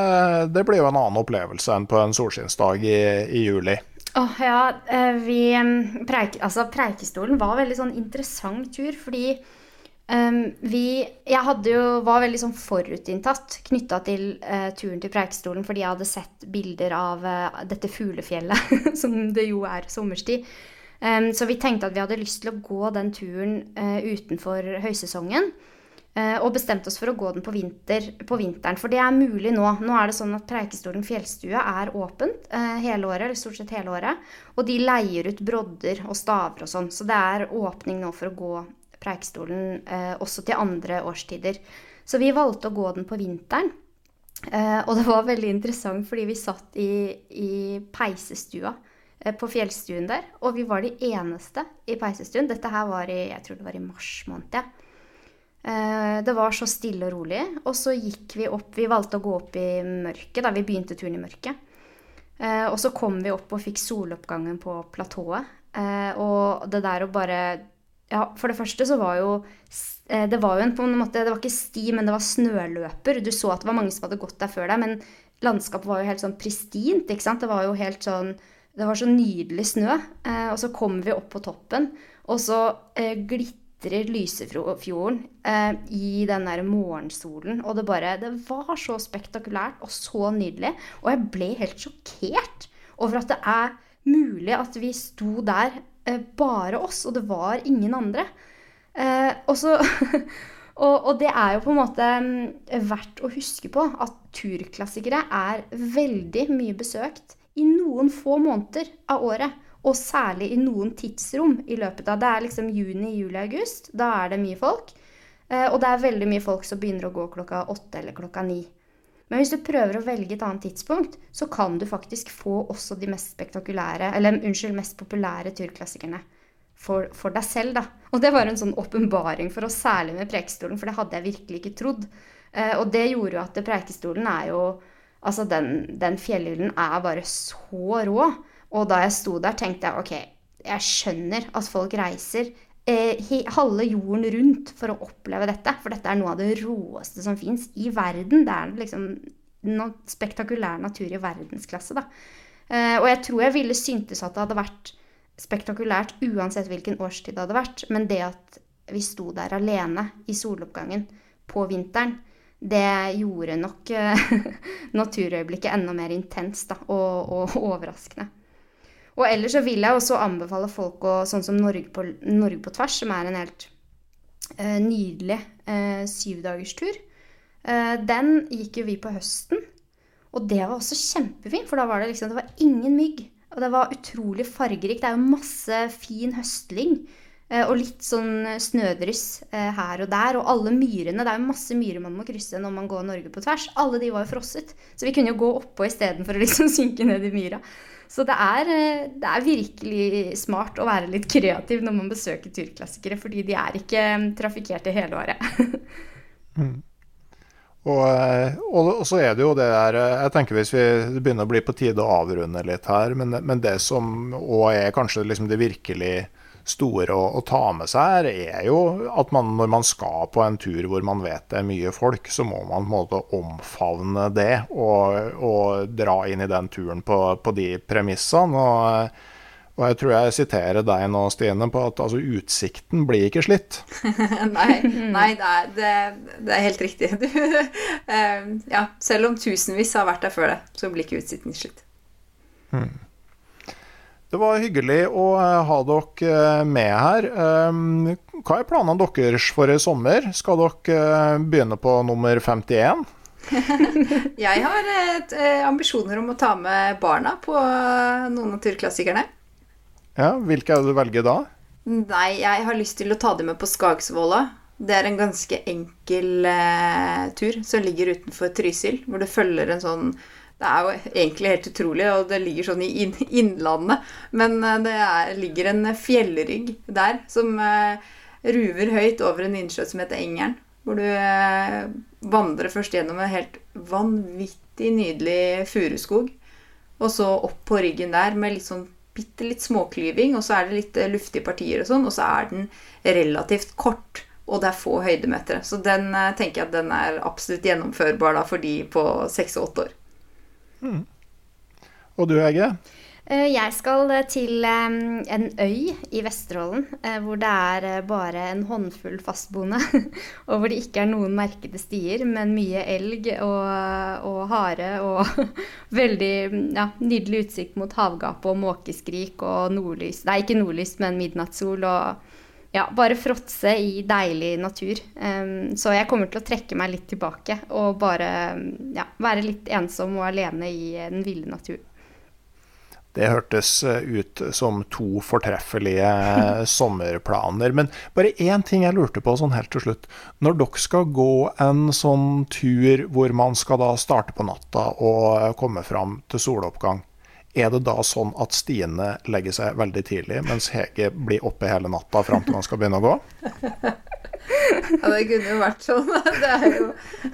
det blir jo en annen opplevelse enn på en solskinnsdag i, i juli. Oh, ja, vi, preik, altså, Preikestolen var veldig sånn interessant tur, fordi um, vi Jeg jo, var veldig sånn forutinntatt knytta til uh, turen til Preikestolen fordi jeg hadde sett bilder av uh, dette fuglefjellet, <laughs> som det jo er sommerstid. Um, så vi tenkte at vi hadde lyst til å gå den turen uh, utenfor høysesongen. Og bestemte oss for å gå den på, vinter, på, vinteren. For det er mulig nå. Nå er det sånn at Preikestolen fjellstue er åpent hele året, eller stort sett hele året. Og de leier ut brodder og staver og sånn. Så det er åpning nå for å gå Preikestolen eh, også til andre årstider. Så vi valgte å gå den på vinteren. Eh, og det var veldig interessant fordi vi satt i, i peisestua eh, på fjellstuen der. Og vi var de eneste i peisestuen. Dette her var i jeg tror det var i mars måned. Ja. Eh, det var så stille og rolig. Og så gikk vi opp Vi valgte å gå opp i mørket, da vi begynte turen i mørket. Eh, og så kom vi opp og fikk soloppgangen på platået. Eh, og det der å bare Ja, for det første så var jo Det var jo en, på en måte Det var ikke sti, men det var snøløper. Du så at det var mange som hadde gått der før deg, men landskapet var jo helt sånn pristint, ikke sant. Det var jo helt sånn Det var så nydelig snø. og så kom vi opp på toppen, og så eh, glitrer Lysefjorden eh, i den der morgensolen. Og det bare Det var så spektakulært og så nydelig. Og jeg ble helt sjokkert over at det er mulig at vi sto der, eh, bare oss, og det var ingen andre. Eh, og så <laughs> Og, og, det er jo på en måte mm, verdt å huske på at turklassikere er veldig mye besøkt i noen få måneder av året. Og særlig i noen tidsrom i løpet av Det er liksom juni, juli, august. Da er det mye folk. Eh, og det er veldig mye folk som begynner å gå klokka åtte eller klokka ni. Men hvis du prøver å velge et annet tidspunkt, så kan du faktisk få også de mest spektakulære, eller unnskyld, mest populære turklassikerne for, for deg selv, da. Og det var en sånn åpenbaring for oss, særlig med Preikestolen, for det hadde jeg virkelig ikke trodd. Eh, og det gjorde jo at Preikestolen er jo Altså, den, den fjellhyllen er bare så rå. Og da jeg sto der, tenkte jeg ok, jeg skjønner at folk reiser halve jorden rundt for å oppleve dette. For dette er noe av det råeste som fins i verden. Det er liksom spektakulær natur i verdensklasse, da. Eh, og jeg tror jeg ville syntes at det hadde vært spektakulært uansett hvilken årstid det hadde vært. Men det at vi sto der alene i soloppgangen på vinteren, det gjorde nok eh, <laughs> naturøyeblikket enda mer intenst og, og overraskende. Og ellers så vil jeg også anbefale folk å Sånn som Norge på, Norge på tvers, som er en helt uh, nydelig uh, syvdagerstur. Uh, den gikk jo vi på høsten. Og det var også kjempefint, for da var det liksom Det var ingen mygg. Og det var utrolig fargerikt. Det er jo masse fin høstling. Og litt sånn snødryss her og der. Og alle myrene. Det er jo masse myrer man må krysse når man går Norge på tvers. Alle de var jo frosset. Så vi kunne jo gå oppå istedenfor å liksom <laughs> synke ned i myra. Så det er, eh, det er, virkelig smart å være litt kreativ når man besøker turklassikere, fordi de er ikke mm, trafikkerte hele året. <laughs> mm. eh, og, og, så er det jo det der eh, Jeg tenker hvis vi begynner å bli på tide å avrunde litt her, men, men det som òg er kanskje liksom det virkelig store å, å, ta med seg her, er jo at man, når man skal på en tur hvor man vet det er mye folk, så må man på en måte omfavne det og, og dra inn i den turen på, på de premissene. Og, og, jeg tror jeg siterer deg nå, Stine, på at altså, utsikten blir ikke slitt. <laughs> nei, nei det, er, det, det, er, helt riktig. Du, uh, <laughs> ja, selv om tusenvis har vært der før det, så blir ikke utsikten slitt. Hmm. Det var hyggelig å eh, ha dere eh, med her. Ehm, hva er planene deres for i sommer? Skal dere eh, begynne på nummer 51? <laughs> jeg har ambisjoner om å ta med barna på noen av turklassikerne. Ja, Hvilke er det du velger da? Nei, jeg har lyst til å ta dem med på Skagsvolla. Det er en ganske enkel tur som ligger utenfor Trysil, hvor du følger en sånn Det er jo egentlig helt utrolig, og det ligger sånn i innlandet, men eh, det er, ligger en fjellrygg der som eh, ruver høyt over en innsjø som heter Engeren. Hvor du eh, vandrer først gjennom en helt vanvittig nydelig furuskog, og så opp på ryggen der med litt sånn bitte litt småklyving, og så er det litt luftige partier og sånn, og så er den relativt kort og det er få høydemetere. Så den tenker jeg at den er absolutt gjennomførbar da, for de på seks og åtte år. Og du, Hege? Eh, jeg skal til en øy i Vesterålen hvor det er bare en håndfull fastboende. <laughs> Og hvor det ikke er noen merkede stier, men mye elg og, og hare og <laughs> veldig ja, nydelig utsikt mot havgapet og måkeskrik og nordlys Nei, ikke nordlys, men midnattssol og ja, bare fråtse i deilig natur. Så jeg kommer til å trekke meg litt tilbake og bare ja, være litt ensom og alene i den ville naturen. Det hørtes eh, ut som to fortreffelige <laughs> sommerplaner. Men bare én ting jeg lurte på sånn helt til slutt. Når dere skal gå en sånn tur hvor man skal da starte på natta og komme fram til soloppgang, er det da sånn at Stine legger seg veldig tidlig, mens Hege blir oppe hele natta fram til han skal begynne å gå? <laughs> Ja, det kunne jo vært sånn. <laughs> Jo...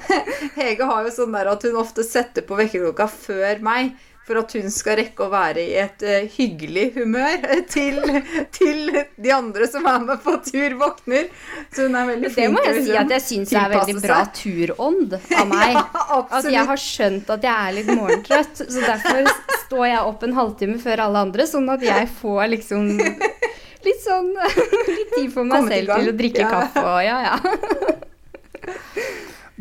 <laughs> Hege har jo sånn der at hun ofte setter på vekkerklokka før meg for at hun skal rekke å være i et uh, hyggelig humør <laughs> til, til, de andre som er med på tur, våkner. Så hun er veldig flink til Det må jeg si at jeg syns er veldig bra turånd <laughs> av meg. Ja, at jeg har skjønt at jeg er litt morgentrøtt, så derfor står jeg opp en halvtime før alle andre, sånn at jeg får liksom litt sånn <laughs> litt tid for meg selv til å drikke ja. kaffe og ja, ja.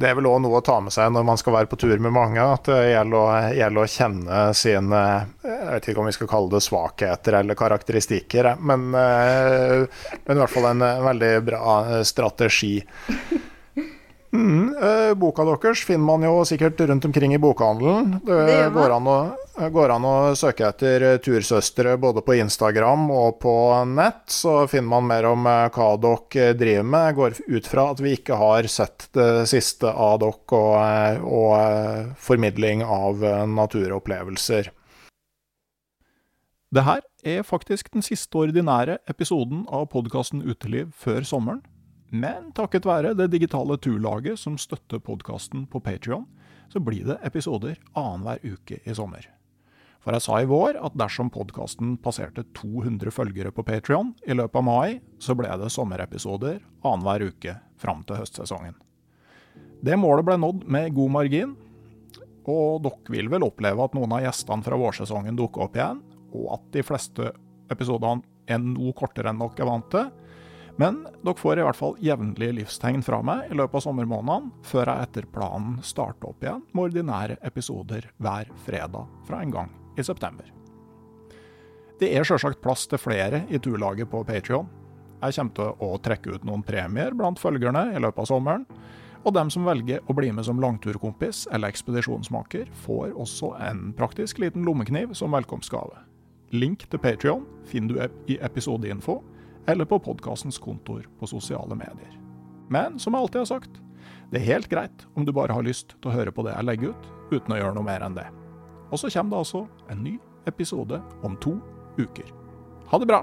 Det er vel òg noe å ta med seg når man skal være på tur med mange, at det gjelder gjelder å kjenne sine Jeg vet ikke om vi skal kalle det svakheter eller karakteristikker, men, eh, men i hvert fall en veldig bra strategi. Mm, eh, boka deres finner man jo sikkert rundt omkring i bokhandelen. Det, det går, an å, går, an å, søke etter tursøstre både på Instagram og på nett, så finner man mer om eh, hva dere driver med. Jeg går ut fra at vi ikke har sett det siste av dere og, eh, og formidling av naturopplevelser. Det her er faktisk den siste ordinære episoden av podkasten Uteliv før sommeren. Men takket være det digitale turlaget som støtter podkasten på Patrion, så blir det episoder annenhver uke i sommer. For jeg sa i vår at dersom podkasten passerte 200 følgere på Patrion i løpet av mai, så ble det sommerepisoder annenhver uke fram til høstsesongen. Det målet ble nådd med god margin, og dere vil vel oppleve at noen av gjestene fra vårsesongen dukker opp igjen, og at de fleste episodene er noe kortere enn dere er vant til, men dere får i hvert fall jevnlige livstegn fra meg i løpet av sommermånedene, før jeg etter planen starter opp igjen med ordinære episoder hver fredag fra en gang i september. Det er sjølsagt plass til flere i turlaget på Patrion. Jeg kommer til å trekke ut noen premier blant følgerne i løpet av sommeren. Og dem som velger å bli med som langturkompis eller ekspedisjonsmaker, får også en praktisk liten lommekniv som velkomstgave. Link til Patrion finner du i episodeinfo, eller på podkastens kontor på sosiale medier. Men som jeg alltid har sagt, det er helt greit om du bare har lyst til å høre på det jeg legger ut, uten å gjøre noe mer enn det. Og så kommer det altså en ny episode om to uker. Ha det bra!